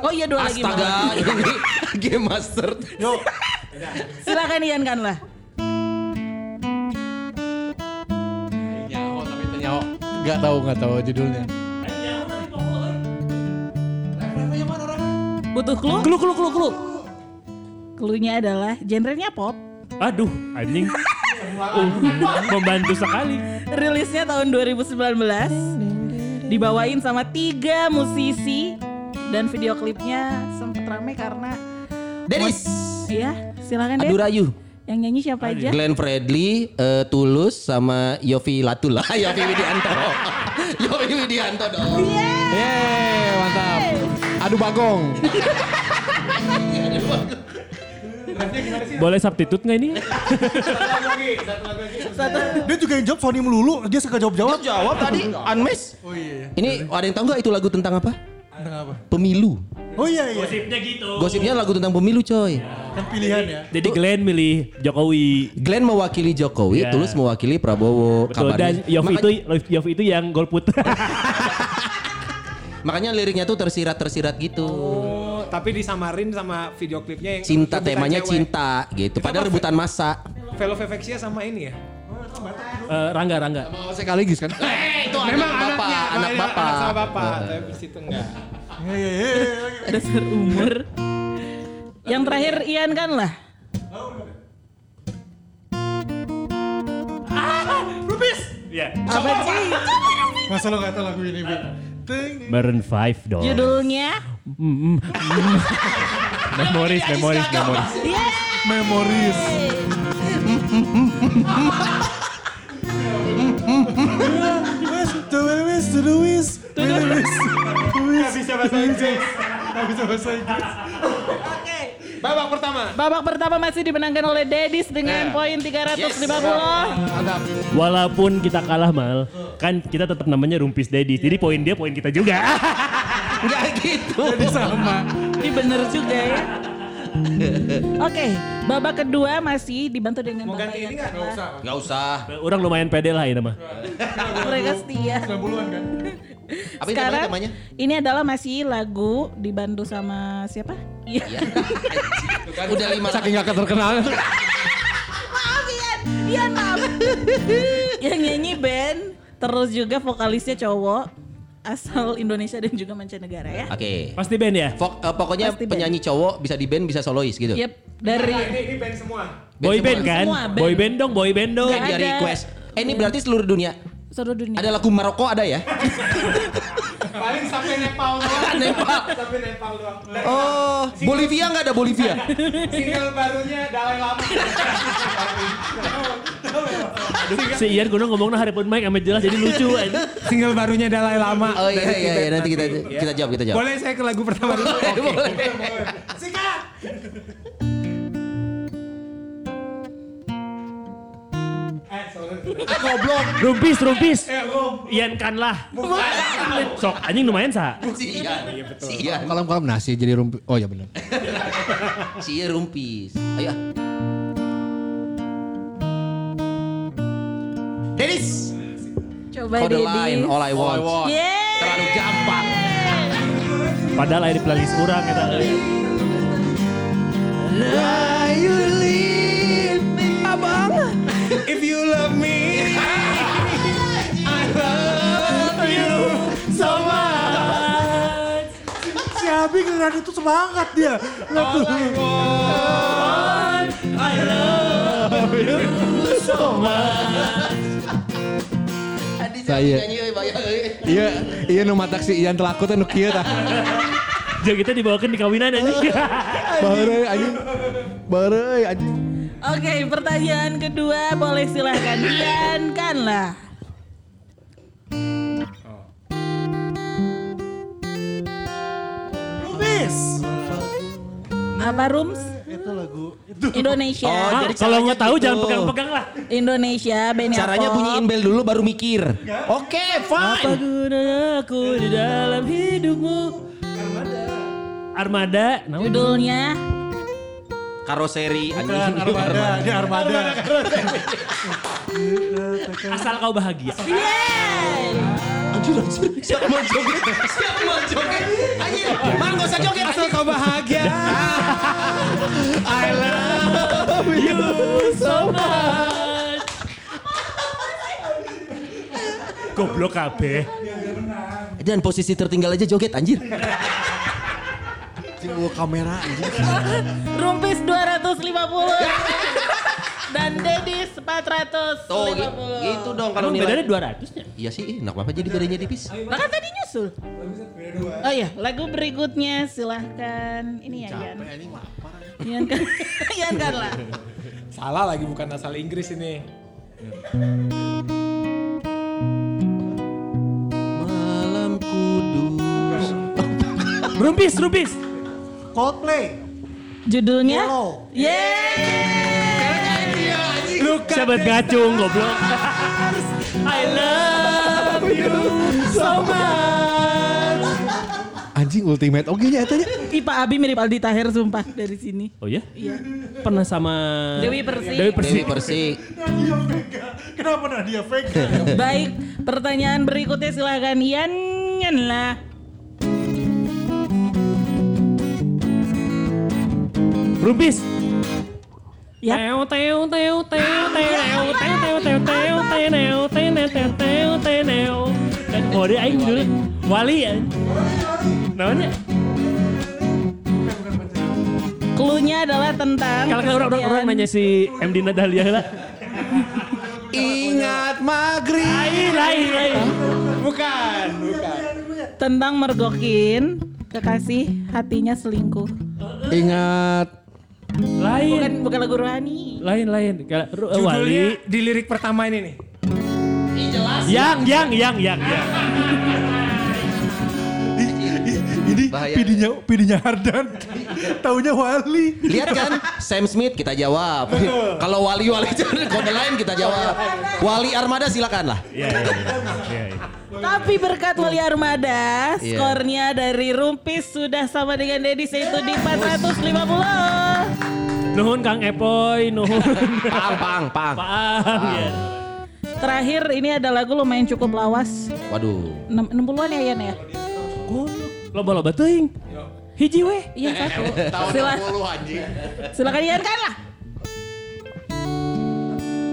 Speaker 6: Oh iya dua lagi.
Speaker 4: Astaga, ini game master.
Speaker 6: Silakan Ian kan lah.
Speaker 2: Nyaho tapi nyaho. Gak tahu gak tahu judulnya.
Speaker 6: Butuh clue?
Speaker 1: Kelu kelu kelu kelu.
Speaker 6: Clue-nya adalah genrenya pop.
Speaker 1: Aduh, anjing. Uh, membantu sekali.
Speaker 6: Rilisnya tahun 2019. Dibawain sama tiga musisi Dan video klipnya sempat rame karena
Speaker 4: Dennis.
Speaker 6: Iya, silakan
Speaker 4: Adu
Speaker 6: deh.
Speaker 4: Rayu.
Speaker 6: Yang nyanyi siapa aja?
Speaker 4: Glenn Fredly, eh, Tulus sama Yofi Latul lah. Yofi Widianto. Yofi Widianto dong.
Speaker 2: Yeay, mantap. Aduh bagong.
Speaker 1: Boleh substitute nggak ini?
Speaker 3: Dia juga yang jawab Sony melulu, dia suka jawab-jawab.
Speaker 4: Jawab tadi Unmesh.
Speaker 3: Oh iya.
Speaker 4: Ini ada yang tahu nggak itu lagu tentang apa?
Speaker 3: Tentang apa?
Speaker 4: Pemilu.
Speaker 3: Oh iya iya.
Speaker 1: Gosipnya gitu.
Speaker 4: Gosipnya lagu tentang pemilu coy.
Speaker 3: Kan pilihan ya.
Speaker 1: Jadi Glenn milih Jokowi.
Speaker 4: Glenn mewakili Jokowi,
Speaker 1: Iya.
Speaker 4: Tulus mewakili Prabowo.
Speaker 1: Betul. Dan Yofi
Speaker 4: Maka-
Speaker 1: itu Yofi itu yang golput.
Speaker 4: makanya liriknya tuh tersirat-tersirat gitu.
Speaker 5: Oh, tapi disamarin sama video klipnya yang
Speaker 4: Cinta temanya
Speaker 5: cewek.
Speaker 4: cinta gitu. Padahal rebutan masa.
Speaker 5: Velovexia sama ini ya.
Speaker 1: Eh, Rangga Rangga.
Speaker 2: Mau sekaligus kan?
Speaker 4: Eh, itu
Speaker 5: Memang
Speaker 4: anak bapak,
Speaker 5: anaknya,
Speaker 4: anak bapak.
Speaker 5: Anak sama bapak, tapi di situ enggak.
Speaker 3: Iya iya iya.
Speaker 6: Dasar umur. Yang terakhir Ian kan lah.
Speaker 1: Iya.
Speaker 6: Apa sih?
Speaker 3: Masa lo gak tau lagu ini, Bi?
Speaker 1: Maroon 5 dong.
Speaker 6: Judulnya?
Speaker 1: Mm, mm, mm. memoris, memoris, memoris.
Speaker 6: Yes.
Speaker 3: Wes. Gak bisa bahasa Inggris. Gak bisa bahasa Inggris.
Speaker 5: Babak pertama.
Speaker 6: Babak pertama masih dimenangkan oleh Dedis dengan poin 350.
Speaker 1: Walaupun kita kalah mal, kan kita tetap namanya Rumpis Dedi. Jadi poin dia poin kita juga.
Speaker 4: Enggak gitu.
Speaker 6: Ini bener juga ya. Oke, babak kedua masih dibantu dengan
Speaker 5: Mau ganti ini
Speaker 6: Ian
Speaker 5: enggak? Enggak usah.
Speaker 4: Enggak usah.
Speaker 1: Orang lumayan pede lah ini mah.
Speaker 6: Mereka setia.
Speaker 3: 90-an kan?
Speaker 4: Apa ini
Speaker 6: Sekarang
Speaker 4: namanya?
Speaker 6: ini adalah masih lagu dibantu sama siapa? Iya.
Speaker 4: Ya. Udah lima
Speaker 2: Saking gak terkenal.
Speaker 6: maaf Ian, Ian maaf. Yang nyanyi band, terus juga vokalisnya cowok asal Indonesia dan juga mancanegara ya.
Speaker 4: Oke.
Speaker 1: Pasti band ya?
Speaker 4: Fok- eh, pokoknya
Speaker 6: Pasti band.
Speaker 4: penyanyi cowok bisa di band bisa solois gitu.
Speaker 6: Yep, dari
Speaker 5: Nah, ini, ini band semua.
Speaker 1: Boy
Speaker 4: semua.
Speaker 1: band kan?
Speaker 6: Semua band.
Speaker 1: Boy band dong, boy band dong.
Speaker 4: Dia
Speaker 6: ada.
Speaker 4: request. Eh ini berarti seluruh dunia.
Speaker 6: seluruh dunia.
Speaker 4: Ada lagu Maroko ada ya?
Speaker 5: Paling sampai Nepal doang.
Speaker 4: Nepal.
Speaker 5: Sampai Nepal doang.
Speaker 4: Oh, Bolivia nggak ada Bolivia?
Speaker 5: Single barunya Dalai Lama.
Speaker 1: Si Ian kuno ngomong nah hari pun mic amat jelas jadi lucu aja.
Speaker 5: Single barunya Dalai Lama.
Speaker 4: Oh iya iya, iya. nanti kita kita jawab kita jawab.
Speaker 5: Boleh saya ke lagu pertama dulu?
Speaker 4: Boleh.
Speaker 1: Rumpis, rumpis. Ian kan lah. Sok anjing lumayan sa.
Speaker 4: Si Ian. Si Ian.
Speaker 2: Kolam-kolam nasi jadi rumpi. Oh ya benar.
Speaker 4: Si Ian rumpis. Ayo. Dennis.
Speaker 6: Coba
Speaker 4: For the
Speaker 6: Dedis.
Speaker 4: line, all I want.
Speaker 6: Yeay.
Speaker 4: Terlalu gampang.
Speaker 1: Padahal air di playlist kurang kita.
Speaker 5: If you love me, I love you so much.
Speaker 3: Si Abi ngeliat itu semangat dia. Lihat tuh.
Speaker 2: Saya.
Speaker 4: Nyanyi euy, bayar euy.
Speaker 2: Iya, iya nu matak si Ian telaku teh nu kieu tah.
Speaker 1: Jadi kita dibawakan di kawinan anjing.
Speaker 2: Baheureuy anjing. Baheureuy anjing.
Speaker 6: Oke, pertanyaan kedua boleh silahkan Ian kan lah.
Speaker 3: Lubis.
Speaker 6: Apa Rooms?
Speaker 3: Itu lagu. Itu.
Speaker 6: Indonesia.
Speaker 4: Oh, jadi
Speaker 1: kalau nggak tahu
Speaker 4: gitu.
Speaker 1: jangan pegang-pegang lah.
Speaker 6: Indonesia band
Speaker 4: Caranya
Speaker 6: Yapop.
Speaker 4: bunyiin bel dulu baru mikir. Oke,
Speaker 1: Apa
Speaker 4: fine.
Speaker 1: gunanya aku di dalam hidupmu? Armada. Nah,
Speaker 6: Judulnya
Speaker 4: Karoseri
Speaker 3: Bukan
Speaker 4: anjing.
Speaker 3: Armada, dia Armada.
Speaker 1: asal kau bahagia.
Speaker 6: Yeay.
Speaker 4: Anjir, anjir. Siap mau joget. Siap mau joget. Anjir, man gak usah joget.
Speaker 5: Asal kau bahagia.
Speaker 1: I love you so much. Goblok kabeh.
Speaker 4: Dan posisi tertinggal aja joget anjir.
Speaker 2: Bawa kamera anjing.
Speaker 6: Rumpis 250. dan Dedis 450.
Speaker 4: Tuh gi- gitu dong kalau
Speaker 1: Emang bedanya
Speaker 4: nilai.
Speaker 1: 200 nya?
Speaker 4: Iya sih, enak apa jadi bedanya tipis?
Speaker 6: Nah kan tadi nyusul. Oh iya, lagu berikutnya silahkan. Ini ya Ian. Ian kan, Ian kan lah.
Speaker 5: Salah lagi bukan asal Inggris ini.
Speaker 4: Malam kudus.
Speaker 1: Rumpis, rumpis.
Speaker 3: Coldplay.
Speaker 6: Judulnya?
Speaker 3: Yellow.
Speaker 6: Yeay!
Speaker 5: Luka
Speaker 1: Sahabat ngacung goblok. I love you so much.
Speaker 2: Anjing ultimate oke nya eta nya.
Speaker 6: Ih Pak Abi mirip Aldi Taher sumpah dari sini.
Speaker 1: Oh ya?
Speaker 6: Iya.
Speaker 1: Pernah sama
Speaker 6: Dewi Persik.
Speaker 1: Dewi Persik.
Speaker 4: Dewi Persik.
Speaker 3: Nadia Vega. Kenapa Nadia Vega?
Speaker 6: Baik, pertanyaan berikutnya silahkan Ian Ian lah.
Speaker 1: Rumpis.
Speaker 6: Ya.
Speaker 1: Teo teo teo teo teo teo teo teo teo teo teo teo teo teo teo teo Dan oh dia aing dulu Wali ya. Namanya
Speaker 6: Cluenya adalah tentang
Speaker 1: kalau kalau orang orang orang nanya si MD Nadalia lah.
Speaker 2: Ingat maghrib.
Speaker 1: Lain lain lain.
Speaker 5: bukan, bukan.
Speaker 6: tentang mergokin kekasih hatinya selingkuh.
Speaker 2: Ingat
Speaker 1: Lain.
Speaker 6: Bukan bukan lagu rohani.
Speaker 1: Lain lain. Ru- eh,
Speaker 5: Judulnya
Speaker 1: Wali.
Speaker 5: di lirik pertama ini nih.
Speaker 1: Yang yang yang yang yang.
Speaker 3: Ini
Speaker 4: Bahaya.
Speaker 3: pidinya pidinya Hardan. Taunya Wali.
Speaker 4: Lihat kan, Sam Smith kita jawab. Kalau Wali Wali kode lain kita jawab. Wali Armada silakan lah.
Speaker 1: Iya iya. iya.
Speaker 6: Tapi berkat Wali Armada, skornya dari Rumpis sudah sama dengan Dedis yaitu di 450.
Speaker 1: Nuhun Kang Epoy, nuhun
Speaker 4: Pang pang pang.
Speaker 1: Paang ya.
Speaker 6: Terakhir ini ada lagu lumayan cukup lawas.
Speaker 4: Waduh.
Speaker 6: 60-an ya Yan ya?
Speaker 1: Loba-loba teuing. Hiji weh.
Speaker 6: Iya satu. Sila, silakan Ian kan lah.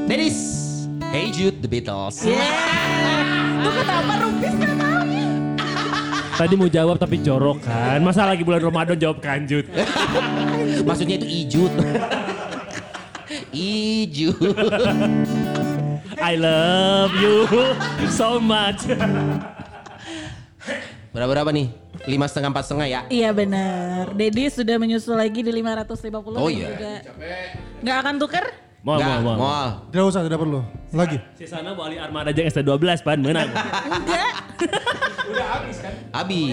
Speaker 4: Dennis. Hey Jude, The Beatles.
Speaker 6: Yeah. Tuh kenapa Rumpis gak tahu ya?
Speaker 1: Tadi mau jawab tapi jorok kan. Masa lagi bulan Ramadan jawab kanjut.
Speaker 4: Maksudnya itu Ijut. Ijut.
Speaker 1: I love you so much.
Speaker 4: Berapa berapa nih? Lima setengah empat setengah ya?
Speaker 6: Iya benar. Dedi sudah menyusul lagi di 550
Speaker 4: Oh
Speaker 6: dan
Speaker 4: iya.
Speaker 6: juga nggak akan tuker?
Speaker 1: Mau
Speaker 4: Nggak,
Speaker 1: mau mau.
Speaker 4: Moal.
Speaker 3: Tidak usah, tidak perlu. Lagi.
Speaker 1: Si sana Wali Armada jeung ST12 pan menang.
Speaker 6: Enggak.
Speaker 4: Habis.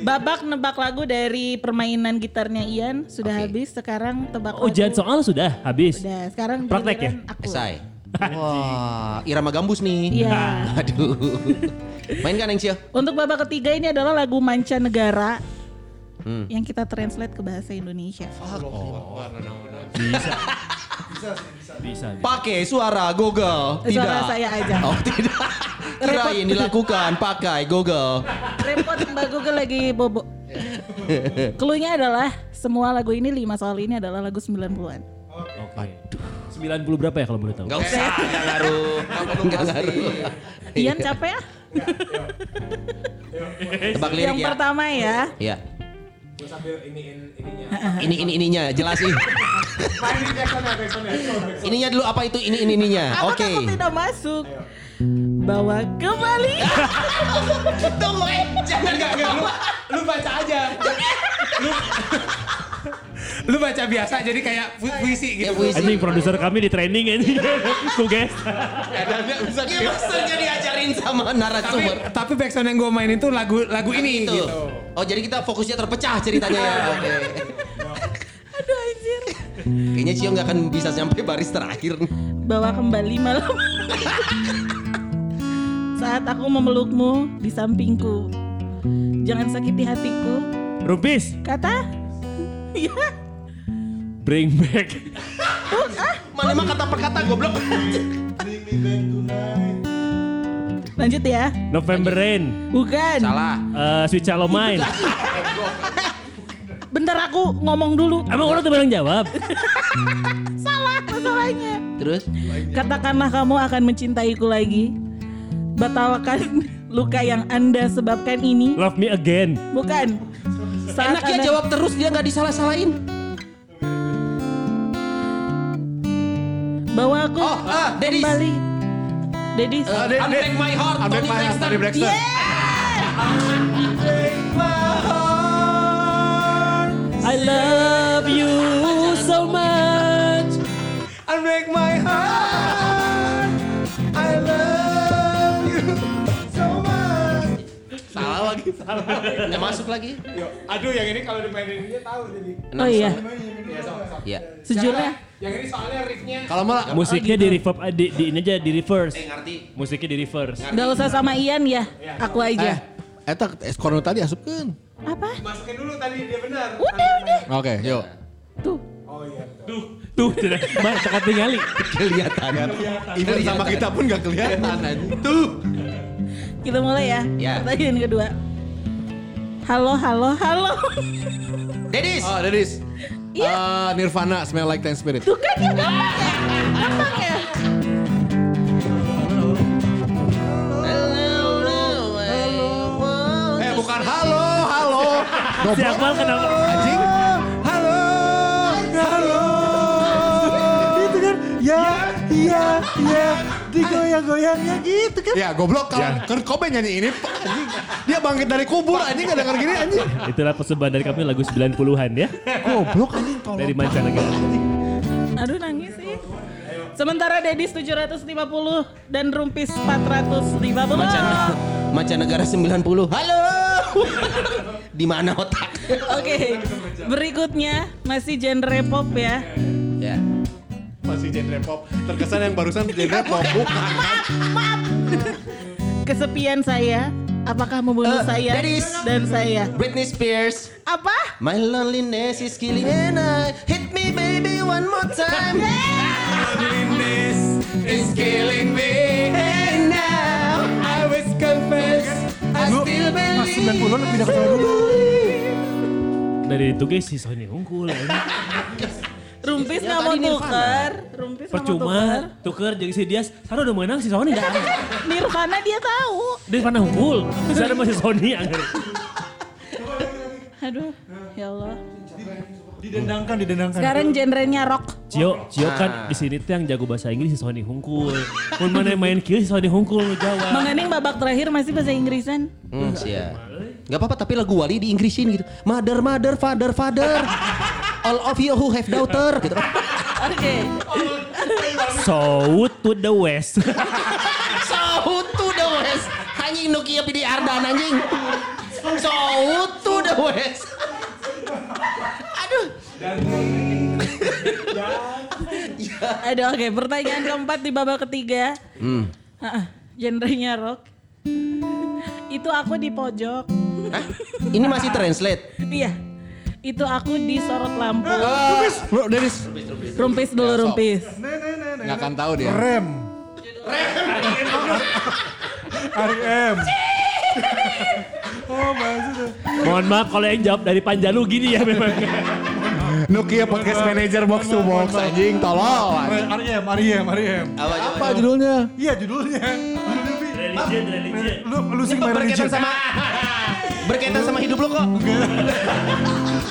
Speaker 6: Babak nebak lagu dari permainan gitarnya Ian sudah habis. Sekarang tebak lagu.
Speaker 1: Ujian soal sudah habis.
Speaker 6: Udah, sekarang
Speaker 1: Praktek ya?
Speaker 6: aku.
Speaker 4: Esai. Wah, irama gambus nih.
Speaker 6: Iya.
Speaker 4: Aduh. Main kan Engsio?
Speaker 6: Untuk babak ketiga ini adalah lagu mancanegara
Speaker 4: Hmm.
Speaker 6: yang kita translate ke bahasa Indonesia.
Speaker 1: Bisa. Bisa.
Speaker 4: Pakai suara Google. Tidak.
Speaker 6: suara saya aja.
Speaker 4: Oh tidak. Kirain dilakukan pakai Google.
Speaker 6: Repot Mbak Google lagi bobo. Cluenya adalah semua lagu ini lima soal ini adalah lagu 90-an.
Speaker 1: Oke. 90 berapa ya kalau boleh tahu?
Speaker 4: Gak usah, gak ngaruh. Gak ngaruh.
Speaker 6: Ian capek ya?
Speaker 4: Tebak lirik
Speaker 6: Yang
Speaker 4: ya.
Speaker 6: pertama ya.
Speaker 4: Iya. Ini ini ininya jelasin. ininya dulu apa itu ini ini ininya.
Speaker 6: Apa
Speaker 4: Oke.
Speaker 6: takut tidak masuk? Bawa kembali.
Speaker 4: Tunggu eh, jangan gak
Speaker 5: Lu, lu baca aja. lu, lu baca biasa jadi kayak pu- puisi
Speaker 4: Ya
Speaker 5: gitu.
Speaker 4: puisi.
Speaker 1: Anjing produser kami di training anjing. Ku guys.
Speaker 4: Ya maksudnya diajarin sama
Speaker 5: Tapi,
Speaker 4: narasumber.
Speaker 5: tapi backsound yang gue mainin tuh lagu lagu ini
Speaker 4: Itu.
Speaker 5: gitu.
Speaker 4: Oh jadi kita fokusnya terpecah ceritanya ya. Oke.
Speaker 6: Aduh anjir.
Speaker 4: Kayaknya Cio nggak akan bisa sampai baris terakhir.
Speaker 6: Bawa kembali malam. Saat aku memelukmu di sampingku. Jangan sakiti hatiku.
Speaker 1: Rumpis,
Speaker 6: Kata? Iya.
Speaker 1: Bring back.
Speaker 4: Mana emang kata per kata goblok.
Speaker 6: Lanjut ya.
Speaker 1: November Rain.
Speaker 6: Bukan.
Speaker 4: Salah.
Speaker 1: Eh, Sweet Shallow Mine.
Speaker 6: Bentar aku ngomong dulu.
Speaker 1: Emang orang tuh barang jawab.
Speaker 6: Salah masalahnya.
Speaker 4: Terus?
Speaker 6: Katakanlah kamu akan mencintaiku lagi. Batalkan luka yang Anda sebabkan ini.
Speaker 1: Love me again.
Speaker 6: Bukan. Saat
Speaker 4: Enaknya
Speaker 6: Anda-
Speaker 4: jawab terus dia nggak disalah-salahin.
Speaker 6: Bawa aku
Speaker 4: Oh, ah, Dedis.
Speaker 6: kembali. Dedis.
Speaker 2: De- De-
Speaker 4: Unbreak My Heart,
Speaker 2: Unbreak
Speaker 4: Tony
Speaker 2: My Heart,
Speaker 4: Braxton.
Speaker 2: Tony Braxton.
Speaker 1: I love you so much.
Speaker 3: Unbreak my heart.
Speaker 2: Salah
Speaker 4: masuk lagi.
Speaker 3: Yo, aduh yang ini kalau dimainin dia tahu jadi.
Speaker 6: Oh iya.
Speaker 4: Iya.
Speaker 6: Sejujurnya.
Speaker 3: Yang ini soalnya riffnya.
Speaker 2: Kalau malah
Speaker 1: Musiknya di reverb eh, di, di ini aja di reverse.
Speaker 4: Eh ngerti.
Speaker 1: Musiknya di reverse.
Speaker 6: Gak usah sama Ian ya. Aku
Speaker 2: eh,
Speaker 6: aja.
Speaker 2: eta eskorno tadi asupkeun.
Speaker 6: Apa?
Speaker 3: Masukin dulu tadi dia benar.
Speaker 6: Udah, udah.
Speaker 2: Oke, yuk.
Speaker 6: Tuh.
Speaker 3: Oh iya.
Speaker 1: Tuh, tidak. Mbak, tekat tinggali.
Speaker 4: Kelihatan.
Speaker 2: Even sama kita pun gak kelihatan. Tuh.
Speaker 6: Kita mulai ya.
Speaker 4: Ya.
Speaker 6: Pertanyaan kedua. Halo, halo, halo.
Speaker 4: Dedis.
Speaker 2: Oh, Dedis.
Speaker 6: Iya.
Speaker 2: Eh, Nirvana, Smell Like Teen Spirit.
Speaker 6: Tuh kan gampang ya. Gampang ya.
Speaker 2: Eh, bukan halo, halo.
Speaker 1: Siapa kenapa?
Speaker 2: Anjing.
Speaker 3: Halo, halo. Itu kan, ya, iya, iya. Digoyang-goyangnya gitu kan.
Speaker 2: Ya, goblok kalau Kurt Cobain nyanyi ini. Dia bangkit dari kubur anjing gak denger gini anjing.
Speaker 1: Itulah persembahan dari kami lagu 90-an ya.
Speaker 2: Goblok anjing tolong.
Speaker 1: Dari mancanegara.
Speaker 6: Aduh nangis sih. Sementara Dedis 750 dan Rumpis 450.
Speaker 4: Macan Mancanegara 90. Halo. Di mana otak?
Speaker 6: Oke, berikutnya masih genre pop ya.
Speaker 4: ya.
Speaker 2: Masih genre pop. Terkesan yang barusan genre pop bukan.
Speaker 6: Kesepian saya, apakah membunuh
Speaker 4: Eh,
Speaker 6: saya
Speaker 4: Dedis.
Speaker 6: dan saya?
Speaker 4: Britney Spears.
Speaker 6: Apa?
Speaker 4: My loneliness is killing and I hit me baby one more time.
Speaker 3: Loneliness is killing me.
Speaker 4: And now
Speaker 3: I was confess.
Speaker 4: I still
Speaker 3: Mas
Speaker 4: believe.
Speaker 3: 90 lebih pindah ke sana dulu.
Speaker 1: Dari itu guys si Sony unggul.
Speaker 6: Rumpis
Speaker 4: Ya,
Speaker 6: nggak mau
Speaker 4: Nirvana.
Speaker 6: tuker. Rumpis nggak mau tuker.
Speaker 1: Percuma tuker jadi si Dias. Sana udah menang si Sony dah.
Speaker 6: Nirvana dia tahu.
Speaker 1: Dia mana unggul. Sana masih Sony anggar.
Speaker 6: Aduh, ya Allah.
Speaker 3: Didendangkan, didendangkan.
Speaker 6: Sekarang genrenya rock.
Speaker 1: Cio, Cio kan di sini tuh yang jago bahasa Inggris si Sony Hungkul. Mun mana main kieu si Sony Hungkul Jawa.
Speaker 6: Bang Ening babak terakhir masih bahasa Inggrisan.
Speaker 4: Hmm, sia. Gak apa-apa tapi lagu Wali di Inggrisin gitu. Mother, mother, father, father. All of you who have daughter gitu.
Speaker 6: Oke.
Speaker 1: South to the west.
Speaker 4: South to the west. Anjing Nokia PD Ardan anjing. South to the west. Aduh.
Speaker 6: Aduh, oke. Pertanyaan keempat di babak ketiga.
Speaker 4: Hmm.
Speaker 6: Genrenya rock. Itu aku di pojok.
Speaker 4: Hah? Ini masih translate.
Speaker 6: Iya. Itu aku disorot lampu.
Speaker 2: Bro, Dedis.
Speaker 6: Rumpis dulu rumpis.
Speaker 2: Gak akan tahu dia.
Speaker 3: Rem. Ari M. Oh, maksudnya.
Speaker 1: Mohon maaf kalau yang jawab dari Panjalu gini ya memang.
Speaker 2: Nokia Podcast Manager Box to Box anjing tolol.
Speaker 3: Ari M, Ari M, Ari M.
Speaker 4: Apa,
Speaker 2: Apa judulnya?
Speaker 3: Iya judulnya.
Speaker 1: Religion, religion.
Speaker 3: Lu losing my religion.
Speaker 4: Berkaitan sama berkaitan sama hidup lo kok.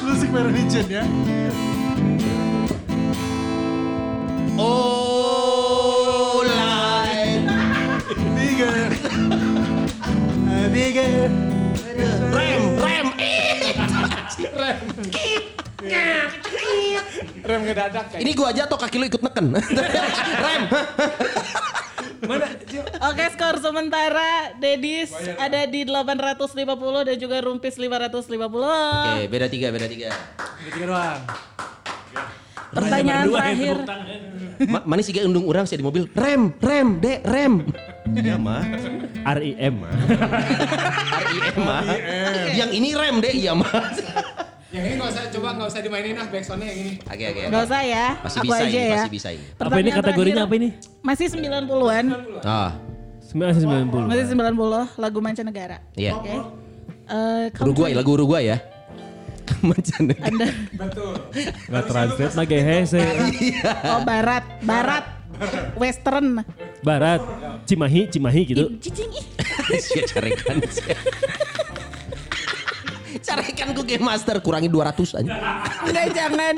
Speaker 3: Losing my religion ya.
Speaker 4: Oh, light.
Speaker 3: Bigger. Bigger.
Speaker 4: Rem, rem.
Speaker 3: Rem ngedadak kayak.
Speaker 4: Ini gua aja atau kaki lu ikut neken. rem.
Speaker 6: Oke, skor sementara Dedis ada di 850 dan juga Rumpis 550.
Speaker 4: Oke, beda tiga, beda tiga.
Speaker 3: Tiga doang.
Speaker 6: Pertanyaan
Speaker 1: yang
Speaker 6: terakhir.
Speaker 4: Ma mana sih gak undung orang sih di mobil? Rem, rem, dek, rem. Iya mah.
Speaker 1: RIM.
Speaker 4: RIM mah. Yang ini rem dek, iya mah.
Speaker 5: Yang ini nggak usah coba nggak usah dimainin ah backsoundnya yang ini.
Speaker 4: Oke, oke.
Speaker 6: Gak usah ya.
Speaker 4: Masih
Speaker 6: aku
Speaker 4: bisa
Speaker 6: aja
Speaker 4: ini,
Speaker 6: ya.
Speaker 4: masih bisa ini.
Speaker 1: Apa ini
Speaker 6: Pertanyaan
Speaker 1: kategorinya apa
Speaker 6: terakhir.
Speaker 1: ini?
Speaker 6: Masih 90-an.
Speaker 4: Ah,
Speaker 1: 990.
Speaker 6: Masih 90 lagu mancanegara.
Speaker 4: iya.
Speaker 6: Oke. Eh, kamu-
Speaker 4: Uruguay, lagu Uruguay ya. Mancanegara.
Speaker 6: Anda
Speaker 1: Nggak translate lagi hese.
Speaker 6: oh barat, barat. Western.
Speaker 1: Barat, Cimahi, Cimahi gitu.
Speaker 6: Ih, Cicing ih.
Speaker 4: Sia carekan. Carekan kan gue game master kurangi 200 aja.
Speaker 6: Enggak jangan.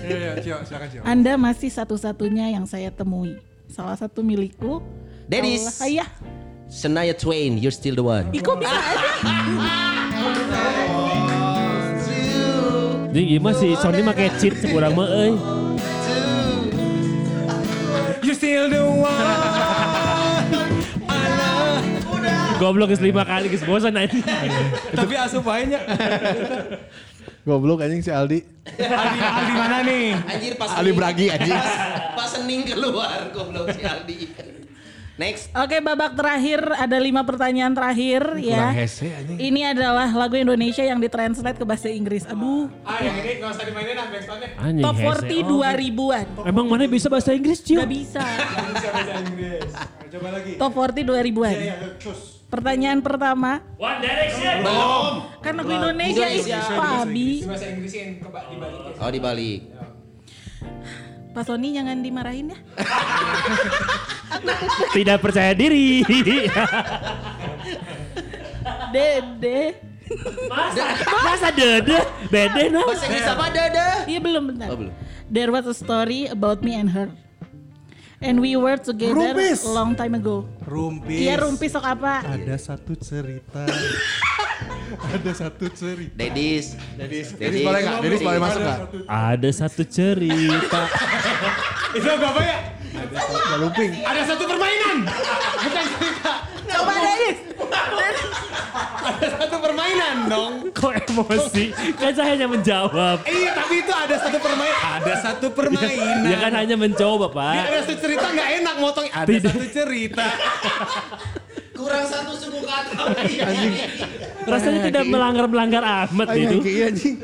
Speaker 3: Iya, iya, Cio, silakan Cio.
Speaker 6: Anda masih satu-satunya yang saya temui. Salah satu milikku.
Speaker 4: Dedis.
Speaker 6: Allah- Ayah.
Speaker 4: Shania Twain, you're still the one.
Speaker 6: Ih, kok bisa ada?
Speaker 1: Jadi gimana sih Sony make cheat kurang mah euy.
Speaker 5: You still the one.
Speaker 1: Goblok geus lima kali geus bosan anjing.
Speaker 5: Tapi asup aja.
Speaker 2: Goblok anjing si Aldi.
Speaker 5: Aldi, Aldi mana nih?
Speaker 4: Anjir pas Sening-
Speaker 2: Bragi, anjing.
Speaker 4: Pas, pas Sening keluar goblok si Aldi. Next.
Speaker 6: Oke babak terakhir ada lima pertanyaan terakhir ya.
Speaker 2: hese.
Speaker 6: Ini adalah lagu Indonesia yang ditranslate ke bahasa Inggris. Aduh.
Speaker 5: Ah yang ini gak usah dimainin ah backsoundnya.
Speaker 1: Anjing.
Speaker 6: Top
Speaker 1: hese.
Speaker 6: 40
Speaker 1: Oh.
Speaker 6: 2000-an.
Speaker 1: Emang mana bisa bahasa Inggris, Cio?
Speaker 6: Gak bisa.
Speaker 3: Bisa bahasa Inggris. Coba lagi.
Speaker 6: Top 40 2000-an.
Speaker 3: Iya, cus.
Speaker 6: Pertanyaan pertama.
Speaker 1: One Direction.
Speaker 6: Kan lagu Indonesia,
Speaker 4: Indonesia.
Speaker 6: Ih, Pabi.
Speaker 5: Di bahasa Inggrisin coba dibalik.
Speaker 4: Oh dibalik.
Speaker 6: Pak Sony jangan dimarahin ya.
Speaker 1: Tidak percaya diri.
Speaker 6: Dede.
Speaker 1: Masa, masa dede, dede nah.
Speaker 4: Bahasa Inggris apa dada?
Speaker 6: Iya belum bentar.
Speaker 4: Oh, belum.
Speaker 6: There was a story about me and her. And we were together
Speaker 3: Rumpis.
Speaker 6: a long time ago.
Speaker 3: Rumpis.
Speaker 6: Iya rumpis sok apa?
Speaker 3: Ada satu cerita. Ada satu cerita.
Speaker 4: Dedis.
Speaker 2: Dedis, Dedis boleh nggak? Dedis boleh masuk nggak?
Speaker 1: Ada satu cerita.
Speaker 5: Itu apa ya?
Speaker 2: Nggak lumping.
Speaker 5: Ada satu permainan. Bukan cerita.
Speaker 6: Coba Dennis.
Speaker 5: Ada satu permainan dong.
Speaker 1: Kok emosi? Kan saya hanya menjawab.
Speaker 5: Iya tapi itu ada satu permainan. Ada satu permainan.
Speaker 1: Ya kan hanya mencoba,
Speaker 5: Dia
Speaker 1: Pak.
Speaker 5: ada satu cerita nggak enak motong. Ada
Speaker 1: Tidak.
Speaker 5: satu cerita.
Speaker 4: Kurang satu suku kata.
Speaker 1: Rasanya tidak melanggar-melanggar amat itu.
Speaker 2: Iya anjing.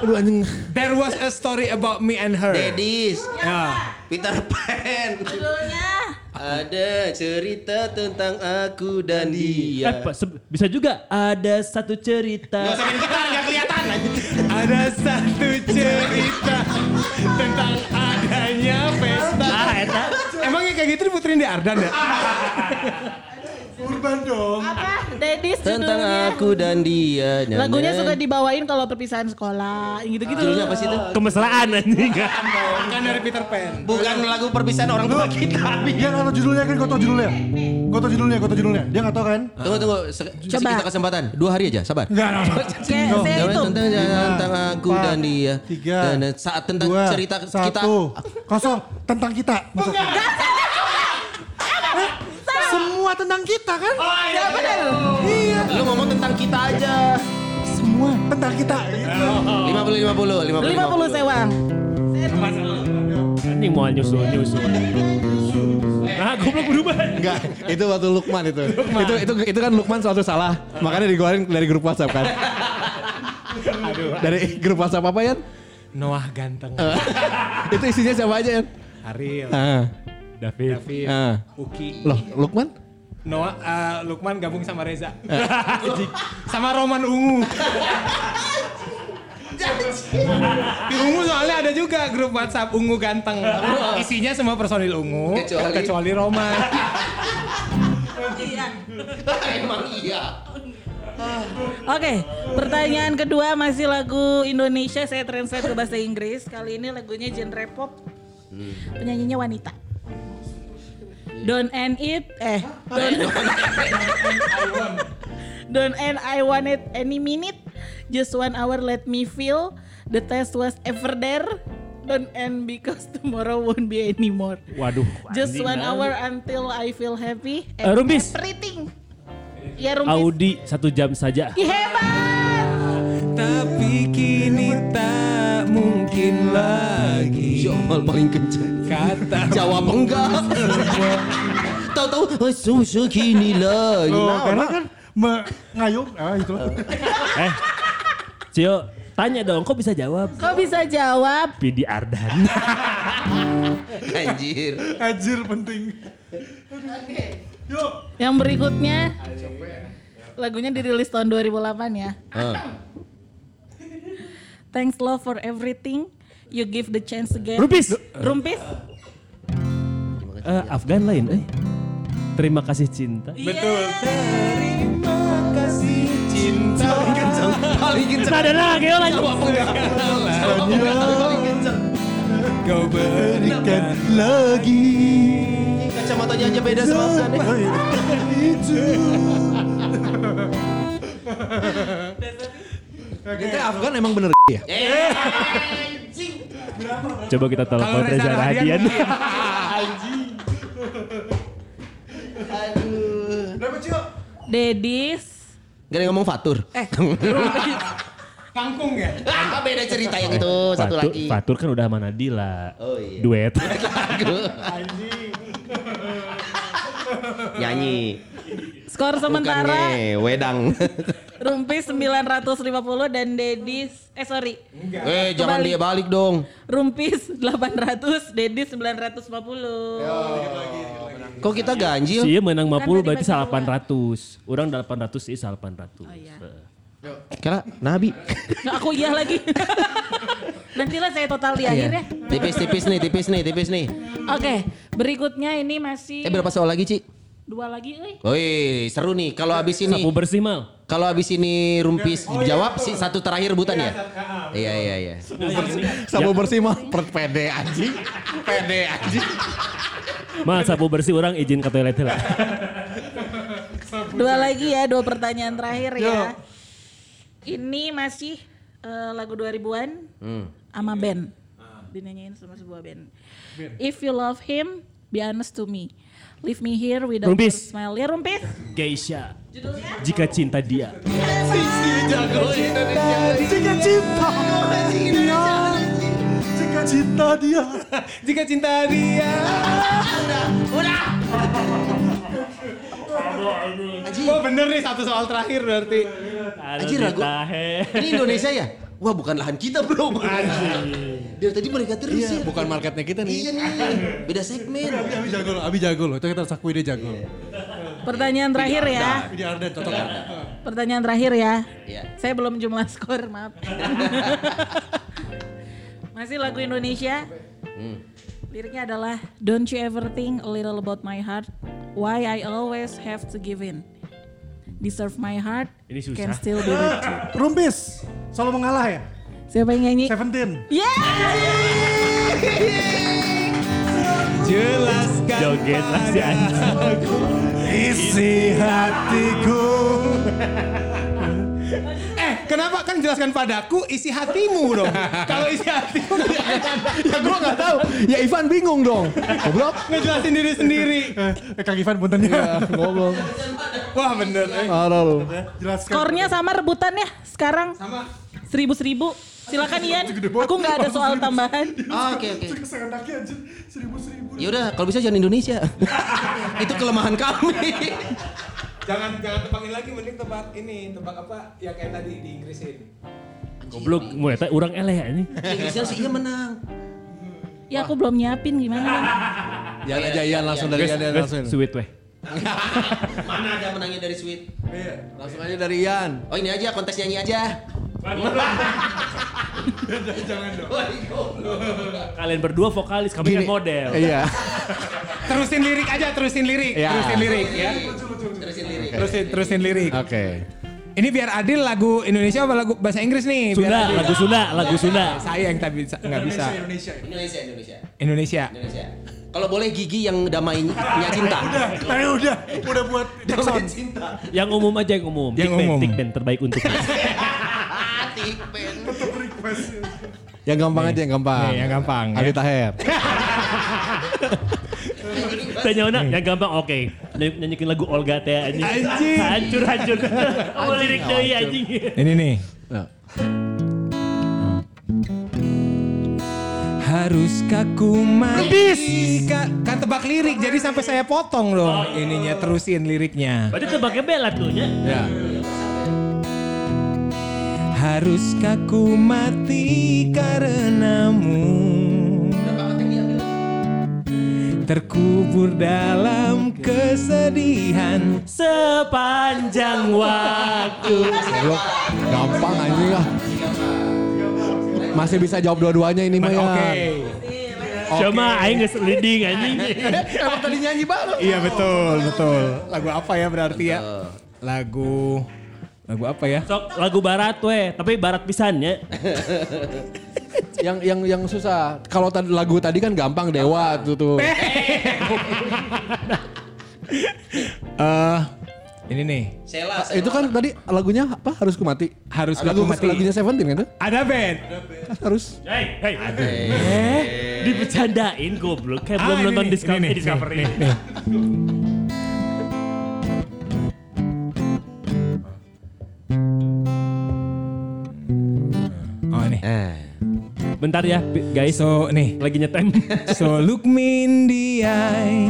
Speaker 2: Aduh anjing.
Speaker 5: There was a story about me and her.
Speaker 4: Dedis.
Speaker 5: Ya.
Speaker 4: Peter Pan.
Speaker 6: Judulnya.
Speaker 4: Ada cerita tentang aku dan
Speaker 1: Eh,
Speaker 4: dia.
Speaker 1: Pak, se- bisa juga ada satu cerita.
Speaker 5: Gak usah kelihatan. Ada satu cerita tentang adanya pesta.
Speaker 1: Ah.
Speaker 5: Emangnya kayak gitu diputerin di Ardan ya?
Speaker 3: Urban dong.
Speaker 6: Apa? Dedis
Speaker 4: Tentang
Speaker 6: judulnya.
Speaker 4: aku dan dia. Nah,
Speaker 6: Lagunya
Speaker 4: nah.
Speaker 6: suka dibawain kalau perpisahan sekolah. yang Gitu-gitu.
Speaker 4: Judulnya apa sih itu?
Speaker 1: Kemesraan anjing.
Speaker 5: Bukan dari Peter Pan.
Speaker 4: Bukan lagu perpisahan orang tua kita.
Speaker 3: Dia nggak tahu judulnya kan, kau tahu judulnya. Kau tahu judulnya, kau tahu judulnya. Dia nggak tahu kan?
Speaker 4: Tunggu tunggu. Se-
Speaker 6: Coba.
Speaker 4: Kita kesempatan. Dua hari aja. Sabar.
Speaker 3: Enggak, enggak.
Speaker 4: Tentang tentang aku dan dia.
Speaker 3: tiga,
Speaker 4: Dan saat tentang
Speaker 3: Dua,
Speaker 4: cerita kita.
Speaker 3: satu, kosong. Tentang kita. Masuk. Tentang kita kan?
Speaker 6: Ya benar.
Speaker 4: Lu ngomong tentang kita aja.
Speaker 3: Semua tentang kita. Gitu.
Speaker 4: 50 50 50.
Speaker 6: 50 sewang.
Speaker 1: Anjing mau nyusul nyusul. Nah, goblok berubah.
Speaker 2: Enggak, itu waktu Lukman itu. Itu itu itu kan Lukman selalu salah. Makanya dikeluarin dari grup WhatsApp kan. Dari grup WhatsApp apa ya?
Speaker 5: Noah ganteng.
Speaker 2: itu isinya siapa aja ya?
Speaker 5: Ariel.
Speaker 2: Ah,
Speaker 1: David.
Speaker 5: David.
Speaker 2: ah.
Speaker 5: Uki.
Speaker 2: Loh, Lukman?
Speaker 5: Noah, eh, Lukman gabung sama Reza. sama Roman Ungu. Di Ungu soalnya ada juga grup WhatsApp Ungu Ganteng. Isinya semua personil Ungu.
Speaker 4: Kecuali-
Speaker 5: kecuali Roman.
Speaker 4: Emang iya.
Speaker 6: Oke, pertanyaan kedua masih lagu Indonesia saya translate ke bahasa Inggris. Kali ini lagunya genre pop. Penyanyinya wanita. Don't end it, eh, don't, don't end I want it any minute. Just one hour let me feel. The test was ever there. Don't end because tomorrow won't be anymore.
Speaker 1: Waduh.
Speaker 6: Just one
Speaker 1: nah.
Speaker 6: hour until I feel happy.
Speaker 1: Eh, Rumpis.
Speaker 6: Everything. Ya Rumpis.
Speaker 1: Audi satu jam saja.
Speaker 6: Hebat.
Speaker 5: Tapi kini tak mungkin lagi.
Speaker 4: Jamal paling kenceng.
Speaker 5: Kata
Speaker 4: Jawab enggak. Tahu-tahu oh, susu kini lagi.
Speaker 3: Oh, karena kan mengayum. Ah, itu.
Speaker 1: Eh, Cio, tanya dong, kok bisa jawab?
Speaker 6: Kok bisa jawab?
Speaker 1: Pidi Ardan.
Speaker 4: Anjir.
Speaker 3: Anjir penting. Yuk.
Speaker 6: Yang berikutnya lagunya dirilis tahun 2008 ya.
Speaker 4: Ah.
Speaker 6: Thanks love for everything. You give the chance again.
Speaker 1: Rumpis.
Speaker 6: Rumpis.
Speaker 1: Eh, Afgan lain, eh. Terima kasih cinta.
Speaker 6: Betul.
Speaker 5: Terima kasih kencang.
Speaker 4: Paling kencang.
Speaker 1: Nada lagi oh lanjut.
Speaker 5: Kau berikan
Speaker 3: Lagi.
Speaker 4: Kacamatanya aja beda sama Afgan ya.
Speaker 3: Itu.
Speaker 2: Kita Afgan emang bener ya?
Speaker 1: Coba kita telepon
Speaker 5: Reza Rahadian.
Speaker 1: Rahadian.
Speaker 3: Berapa Cio?
Speaker 6: Dedis.
Speaker 4: Gak ada yang ngomong Fatur.
Speaker 6: Eh,
Speaker 5: kangkung ya?
Speaker 4: Ah, beda cerita yang itu satu
Speaker 1: Fatur,
Speaker 4: lagi.
Speaker 1: Fatur kan udah sama Nadila.
Speaker 4: Oh iya.
Speaker 1: Duet.
Speaker 4: Nyanyi.
Speaker 6: Skor sementara
Speaker 4: wedang.
Speaker 6: Rumpis 950 dan Dedis eh sorry.
Speaker 4: eh jangan
Speaker 6: Kebalik.
Speaker 4: dia balik dong.
Speaker 6: Rumpis 800, Dedis 950.
Speaker 4: Kok kita ganjil?
Speaker 1: Sih menang 50
Speaker 6: tadi
Speaker 1: berarti
Speaker 6: bagi
Speaker 1: salah
Speaker 6: dua.
Speaker 1: 800. Orang 800 sih salah 800.
Speaker 6: iya.
Speaker 4: Kira Nabi.
Speaker 6: Nah, aku iya lagi. Nantilah saya total di akhir ya.
Speaker 4: Tipis-tipis nih, tipis nih, tipis nih.
Speaker 6: Oke, berikutnya ini masih
Speaker 4: Eh berapa soal lagi, Ci?
Speaker 6: Dua lagi euy.
Speaker 4: Wih, seru nih. Kalau habis ini
Speaker 1: Sapu bersih mal.
Speaker 4: kalau habis ini Rumpis jawab si satu terakhir rebutan ya? Iya, iya, iya.
Speaker 2: Sabu bersih mah per pede anjing. Pede anjing.
Speaker 1: Mal sapu bersih orang izin ke toilet lah.
Speaker 6: Dua lagi ya, dua pertanyaan terakhir ya. Ini masih eh, lagu 2000-an
Speaker 4: Hmm.
Speaker 6: sama band. Dinyanyiin sama sebuah band. If you love him, be honest to me. Leave me here without
Speaker 1: Rumpis.
Speaker 6: your smile. Ya Rumpis.
Speaker 1: Geisha. Jika cinta dia.
Speaker 3: Jika cinta dia. Jika cinta dia.
Speaker 5: Jika cinta dia. Udah. Oh bener nih satu soal terakhir berarti.
Speaker 4: Anjir, ragu. Ini Indonesia ya? Wah, bukan lahan kita, Bro. Dari tadi mereka terus ya.
Speaker 2: Bukan marketnya kita
Speaker 4: Iya
Speaker 2: nih.
Speaker 4: nih. Beda segmen.
Speaker 3: Abi jago loh, Abi jago loh. Itu kita harus akui dia jago.
Speaker 6: Pertanyaan terakhir ya.
Speaker 3: Ini Arden cocok.
Speaker 6: Pertanyaan terakhir ya.
Speaker 4: Iya.
Speaker 6: Saya belum jumlah skor, maaf. Masih lagu Indonesia. Liriknya adalah Don't you ever think a little about my heart Why I always have to give in Deserve my heart
Speaker 1: Ini susah.
Speaker 6: Can still be with you
Speaker 3: Rumpis. Selalu mengalah ya.
Speaker 6: Siapa yang nyanyi?
Speaker 3: Seventeen.
Speaker 6: Yeah!
Speaker 5: Jelaskan
Speaker 1: Joget lah si.
Speaker 3: Isi hatiku.
Speaker 5: Eh, kenapa kan jelaskan padaku isi hatimu dong. Kalau isi hatimu
Speaker 2: Ya gua gak tahu. Ya Ivan bingung dong. Goblok.
Speaker 5: ngejelasin diri sendiri.
Speaker 3: Eh, Kang Ivan punten ya.
Speaker 2: Goblok.
Speaker 5: Wah bener. Eh.
Speaker 2: Parah lu.
Speaker 3: Jelaskan.
Speaker 6: Skornya sama rebutan ya sekarang
Speaker 5: Sama.
Speaker 6: Seribu-seribu Silakan Ian Aku gak ada soal tambahan
Speaker 4: Ah, Oke, oke.
Speaker 3: Anjir. Seribu-seribu.
Speaker 4: Ya udah, kalau bisa jangan Indonesia. Itu kelemahan kami.
Speaker 5: Jangan jangan tebakin lagi mending tebak ini, tebak apa yang kayak tadi di Inggrisin.
Speaker 1: Goblok, mulai tak orang eleh ini.
Speaker 4: Inggrisnya sih iya menang.
Speaker 6: Ya aku belum nyiapin gimana?
Speaker 2: Jangan aja Ian langsung dari Ian langsung.
Speaker 1: sweet weh.
Speaker 4: Mana ada menangnya dari Sweet?
Speaker 2: Langsung aja dari Ian.
Speaker 4: Oh ini aja kontes nyanyi aja.
Speaker 1: Kalian berdua vokalis, kami kan model.
Speaker 2: Iya.
Speaker 5: Terusin lirik aja, terusin lirik,
Speaker 2: Ya.
Speaker 5: terusin lirik ya.
Speaker 4: Terusin lirik.
Speaker 5: Terusin terusin lirik.
Speaker 2: Oke.
Speaker 5: Ini biar adil lagu Indonesia apa lagu bahasa Inggris nih? Biar
Speaker 1: Sunda, lagu Sunda, lagu Sunda.
Speaker 5: Saya yang tak bisa nggak bisa.
Speaker 4: Indonesia, Indonesia.
Speaker 5: Indonesia.
Speaker 4: Indonesia. Kalau boleh gigi yang damainya cinta.
Speaker 3: Nah udah, udah buat
Speaker 4: Damai cinta.
Speaker 1: Yang umum aja yang umum.
Speaker 5: Yang
Speaker 1: band,
Speaker 5: umum.
Speaker 1: tik band terbaik untuk
Speaker 4: Tik pen.
Speaker 2: Yang gampang aja yang gampang.
Speaker 5: Nih, yang gampang, ya.
Speaker 2: Ali Taher.
Speaker 1: Tanya orang yang gampang oke. Ny- Nyanyikin lagu Olga teh anjing.
Speaker 5: Anjing.
Speaker 1: Hancur hancur. Oh lirik deui anjing.
Speaker 5: Ini nih.
Speaker 2: Nah.
Speaker 5: Haruskah ku mati? Ka- Kan tebak lirik, jadi sampai saya potong dong ininya terusin liriknya.
Speaker 1: Berarti tebaknya bela tuh nya.
Speaker 2: Ya.
Speaker 5: Haruskah ku mati karenamu? Terkubur dalam kesedihan
Speaker 1: Sepanjang waktu.
Speaker 2: Goblok. Gampang anjing lah. Masih bisa jawab dua-duanya ini mah ya.
Speaker 5: Oke.
Speaker 1: Cuma aing geus leading anjing.
Speaker 2: Emang tadi nyanyi banget.
Speaker 5: Iya betul, betul. Lagu apa ya berarti ya? Lagu Lagu apa ya?
Speaker 1: Sok lagu barat we, tapi barat pisannya.
Speaker 2: yang yang yang susah. Kalau tadi lagu tadi kan gampang Dewa tuh tuh.
Speaker 5: Eh, ini nih.
Speaker 4: Sela,
Speaker 2: Itu kan tadi lagunya apa? Harus ku mati.
Speaker 5: Harus
Speaker 2: Lagu
Speaker 5: Ku Mati.
Speaker 2: lagunya Seventeen kan tuh?
Speaker 5: Ada band.
Speaker 2: Kan harus.
Speaker 1: Hei, hei. Eh, dibecandain goblok. Kayak belum
Speaker 5: Ah, ini
Speaker 1: nonton Discovery.
Speaker 5: ini
Speaker 1: Discovery.
Speaker 5: nih, nih.
Speaker 1: Bentar ya, guys.
Speaker 5: So nih.
Speaker 1: Lagi nyetem.
Speaker 5: So look me in the eye.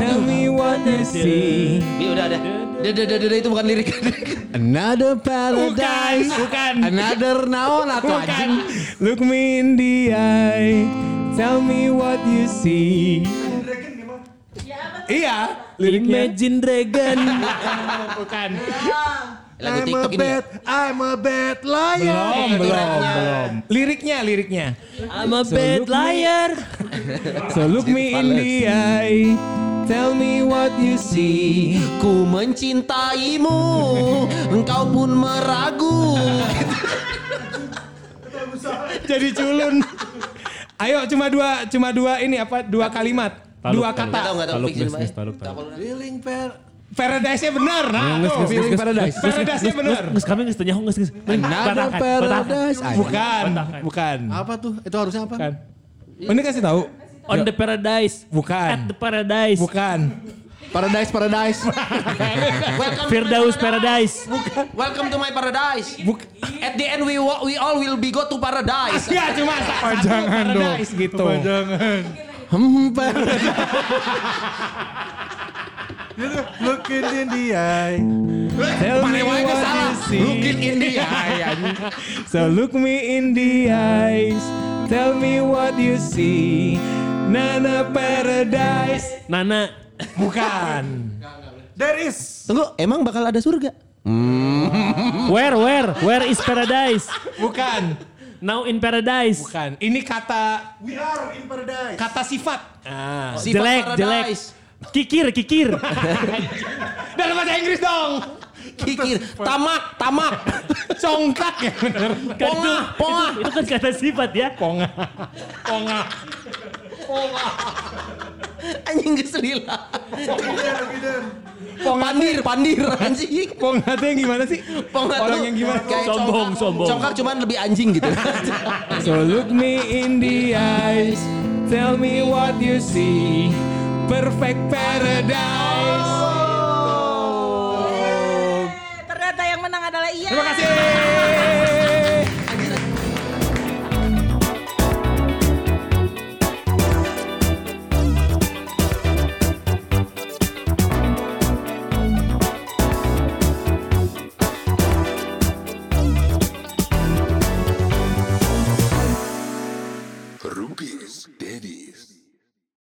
Speaker 5: Tell me what you see.
Speaker 4: Bi udah ada. Dede dede itu bukan lirik.
Speaker 2: Another paradise.
Speaker 5: bukan.
Speaker 2: Another naon atau
Speaker 5: Bukan.
Speaker 2: anjing.
Speaker 5: Look me in the eye. Tell me what you see. Iya, liriknya.
Speaker 1: Imagine Dragon.
Speaker 5: Bukan.
Speaker 4: Lagu TikTok ini. ya?
Speaker 2: I'm a bad liar.
Speaker 5: Belum, belum, belum. Liriknya, liriknya.
Speaker 1: I'm a bad liar.
Speaker 5: So look me in the eye. Tell me what you see.
Speaker 4: Ku mencintaimu, engkau pun meragu.
Speaker 5: Jadi culun. Ayo cuma dua cuma dua ini apa? Dua kalimat.
Speaker 1: Taluk,
Speaker 5: dua
Speaker 1: taluk.
Speaker 5: kata.
Speaker 4: Tahu nggak tahu
Speaker 1: Taluk, Nis,
Speaker 4: Pak?
Speaker 1: Nis, taluk, taluk.
Speaker 2: Feeling fair.
Speaker 5: Paradise-nya benar. Nah, tuh.
Speaker 2: Feeling paradise.
Speaker 5: Paradise-nya benar.
Speaker 1: Nges kami nges tanya nges nges.
Speaker 2: Another paradise.
Speaker 5: Bukan, bukan.
Speaker 2: Apa tuh? Itu harusnya apa?
Speaker 5: Bukan. Ini kasih tahu.
Speaker 1: On the paradise.
Speaker 5: Bukan.
Speaker 1: At the paradise.
Speaker 5: Bukan.
Speaker 2: Paradise, paradise.
Speaker 4: Welcome
Speaker 1: Firdaus paradise.
Speaker 4: Welcome to my paradise.
Speaker 5: Buk
Speaker 4: At the end we we all will be go to paradise.
Speaker 5: ya cuma sa- satu paradise gitu.
Speaker 2: Hmm, paradise.
Speaker 3: Looking in the eye.
Speaker 5: Tell me what
Speaker 4: salah.
Speaker 5: you see.
Speaker 2: Looking in the eye.
Speaker 5: So look me in the eyes. Tell me what you see. Nana paradise.
Speaker 1: Nana.
Speaker 5: Bukan.
Speaker 3: There is.
Speaker 4: Tunggu, emang bakal ada surga?
Speaker 1: Where, where? Where is paradise?
Speaker 5: Bukan.
Speaker 1: Now in paradise.
Speaker 5: Bukan. Ini kata
Speaker 3: We are in paradise.
Speaker 5: kata sifat. Ah.
Speaker 4: Sifat
Speaker 1: jelek, jelek. Kikir, kikir.
Speaker 5: Dalam bahasa Inggris dong.
Speaker 4: Kikir, tamak, tamak.
Speaker 5: Congkak ya bener.
Speaker 1: Kan itu,
Speaker 4: Pongah, pongah.
Speaker 1: itu, itu kan kata sifat ya.
Speaker 5: Ponga. Ponga.
Speaker 4: Anjing keselila. Pandir, pandir anjing.
Speaker 5: Ponga tuh yang gimana sih?
Speaker 4: Ponga
Speaker 5: Orang
Speaker 4: tuh
Speaker 5: yang gimana?
Speaker 4: kayak
Speaker 1: Sombong,
Speaker 4: congkak.
Speaker 1: sombong.
Speaker 4: Congkak cuman lebih anjing gitu.
Speaker 5: So look me in the eyes. Tell me what you see. Perfect paradise.
Speaker 6: Ternyata yang menang adalah Ian.
Speaker 5: Terima kasih.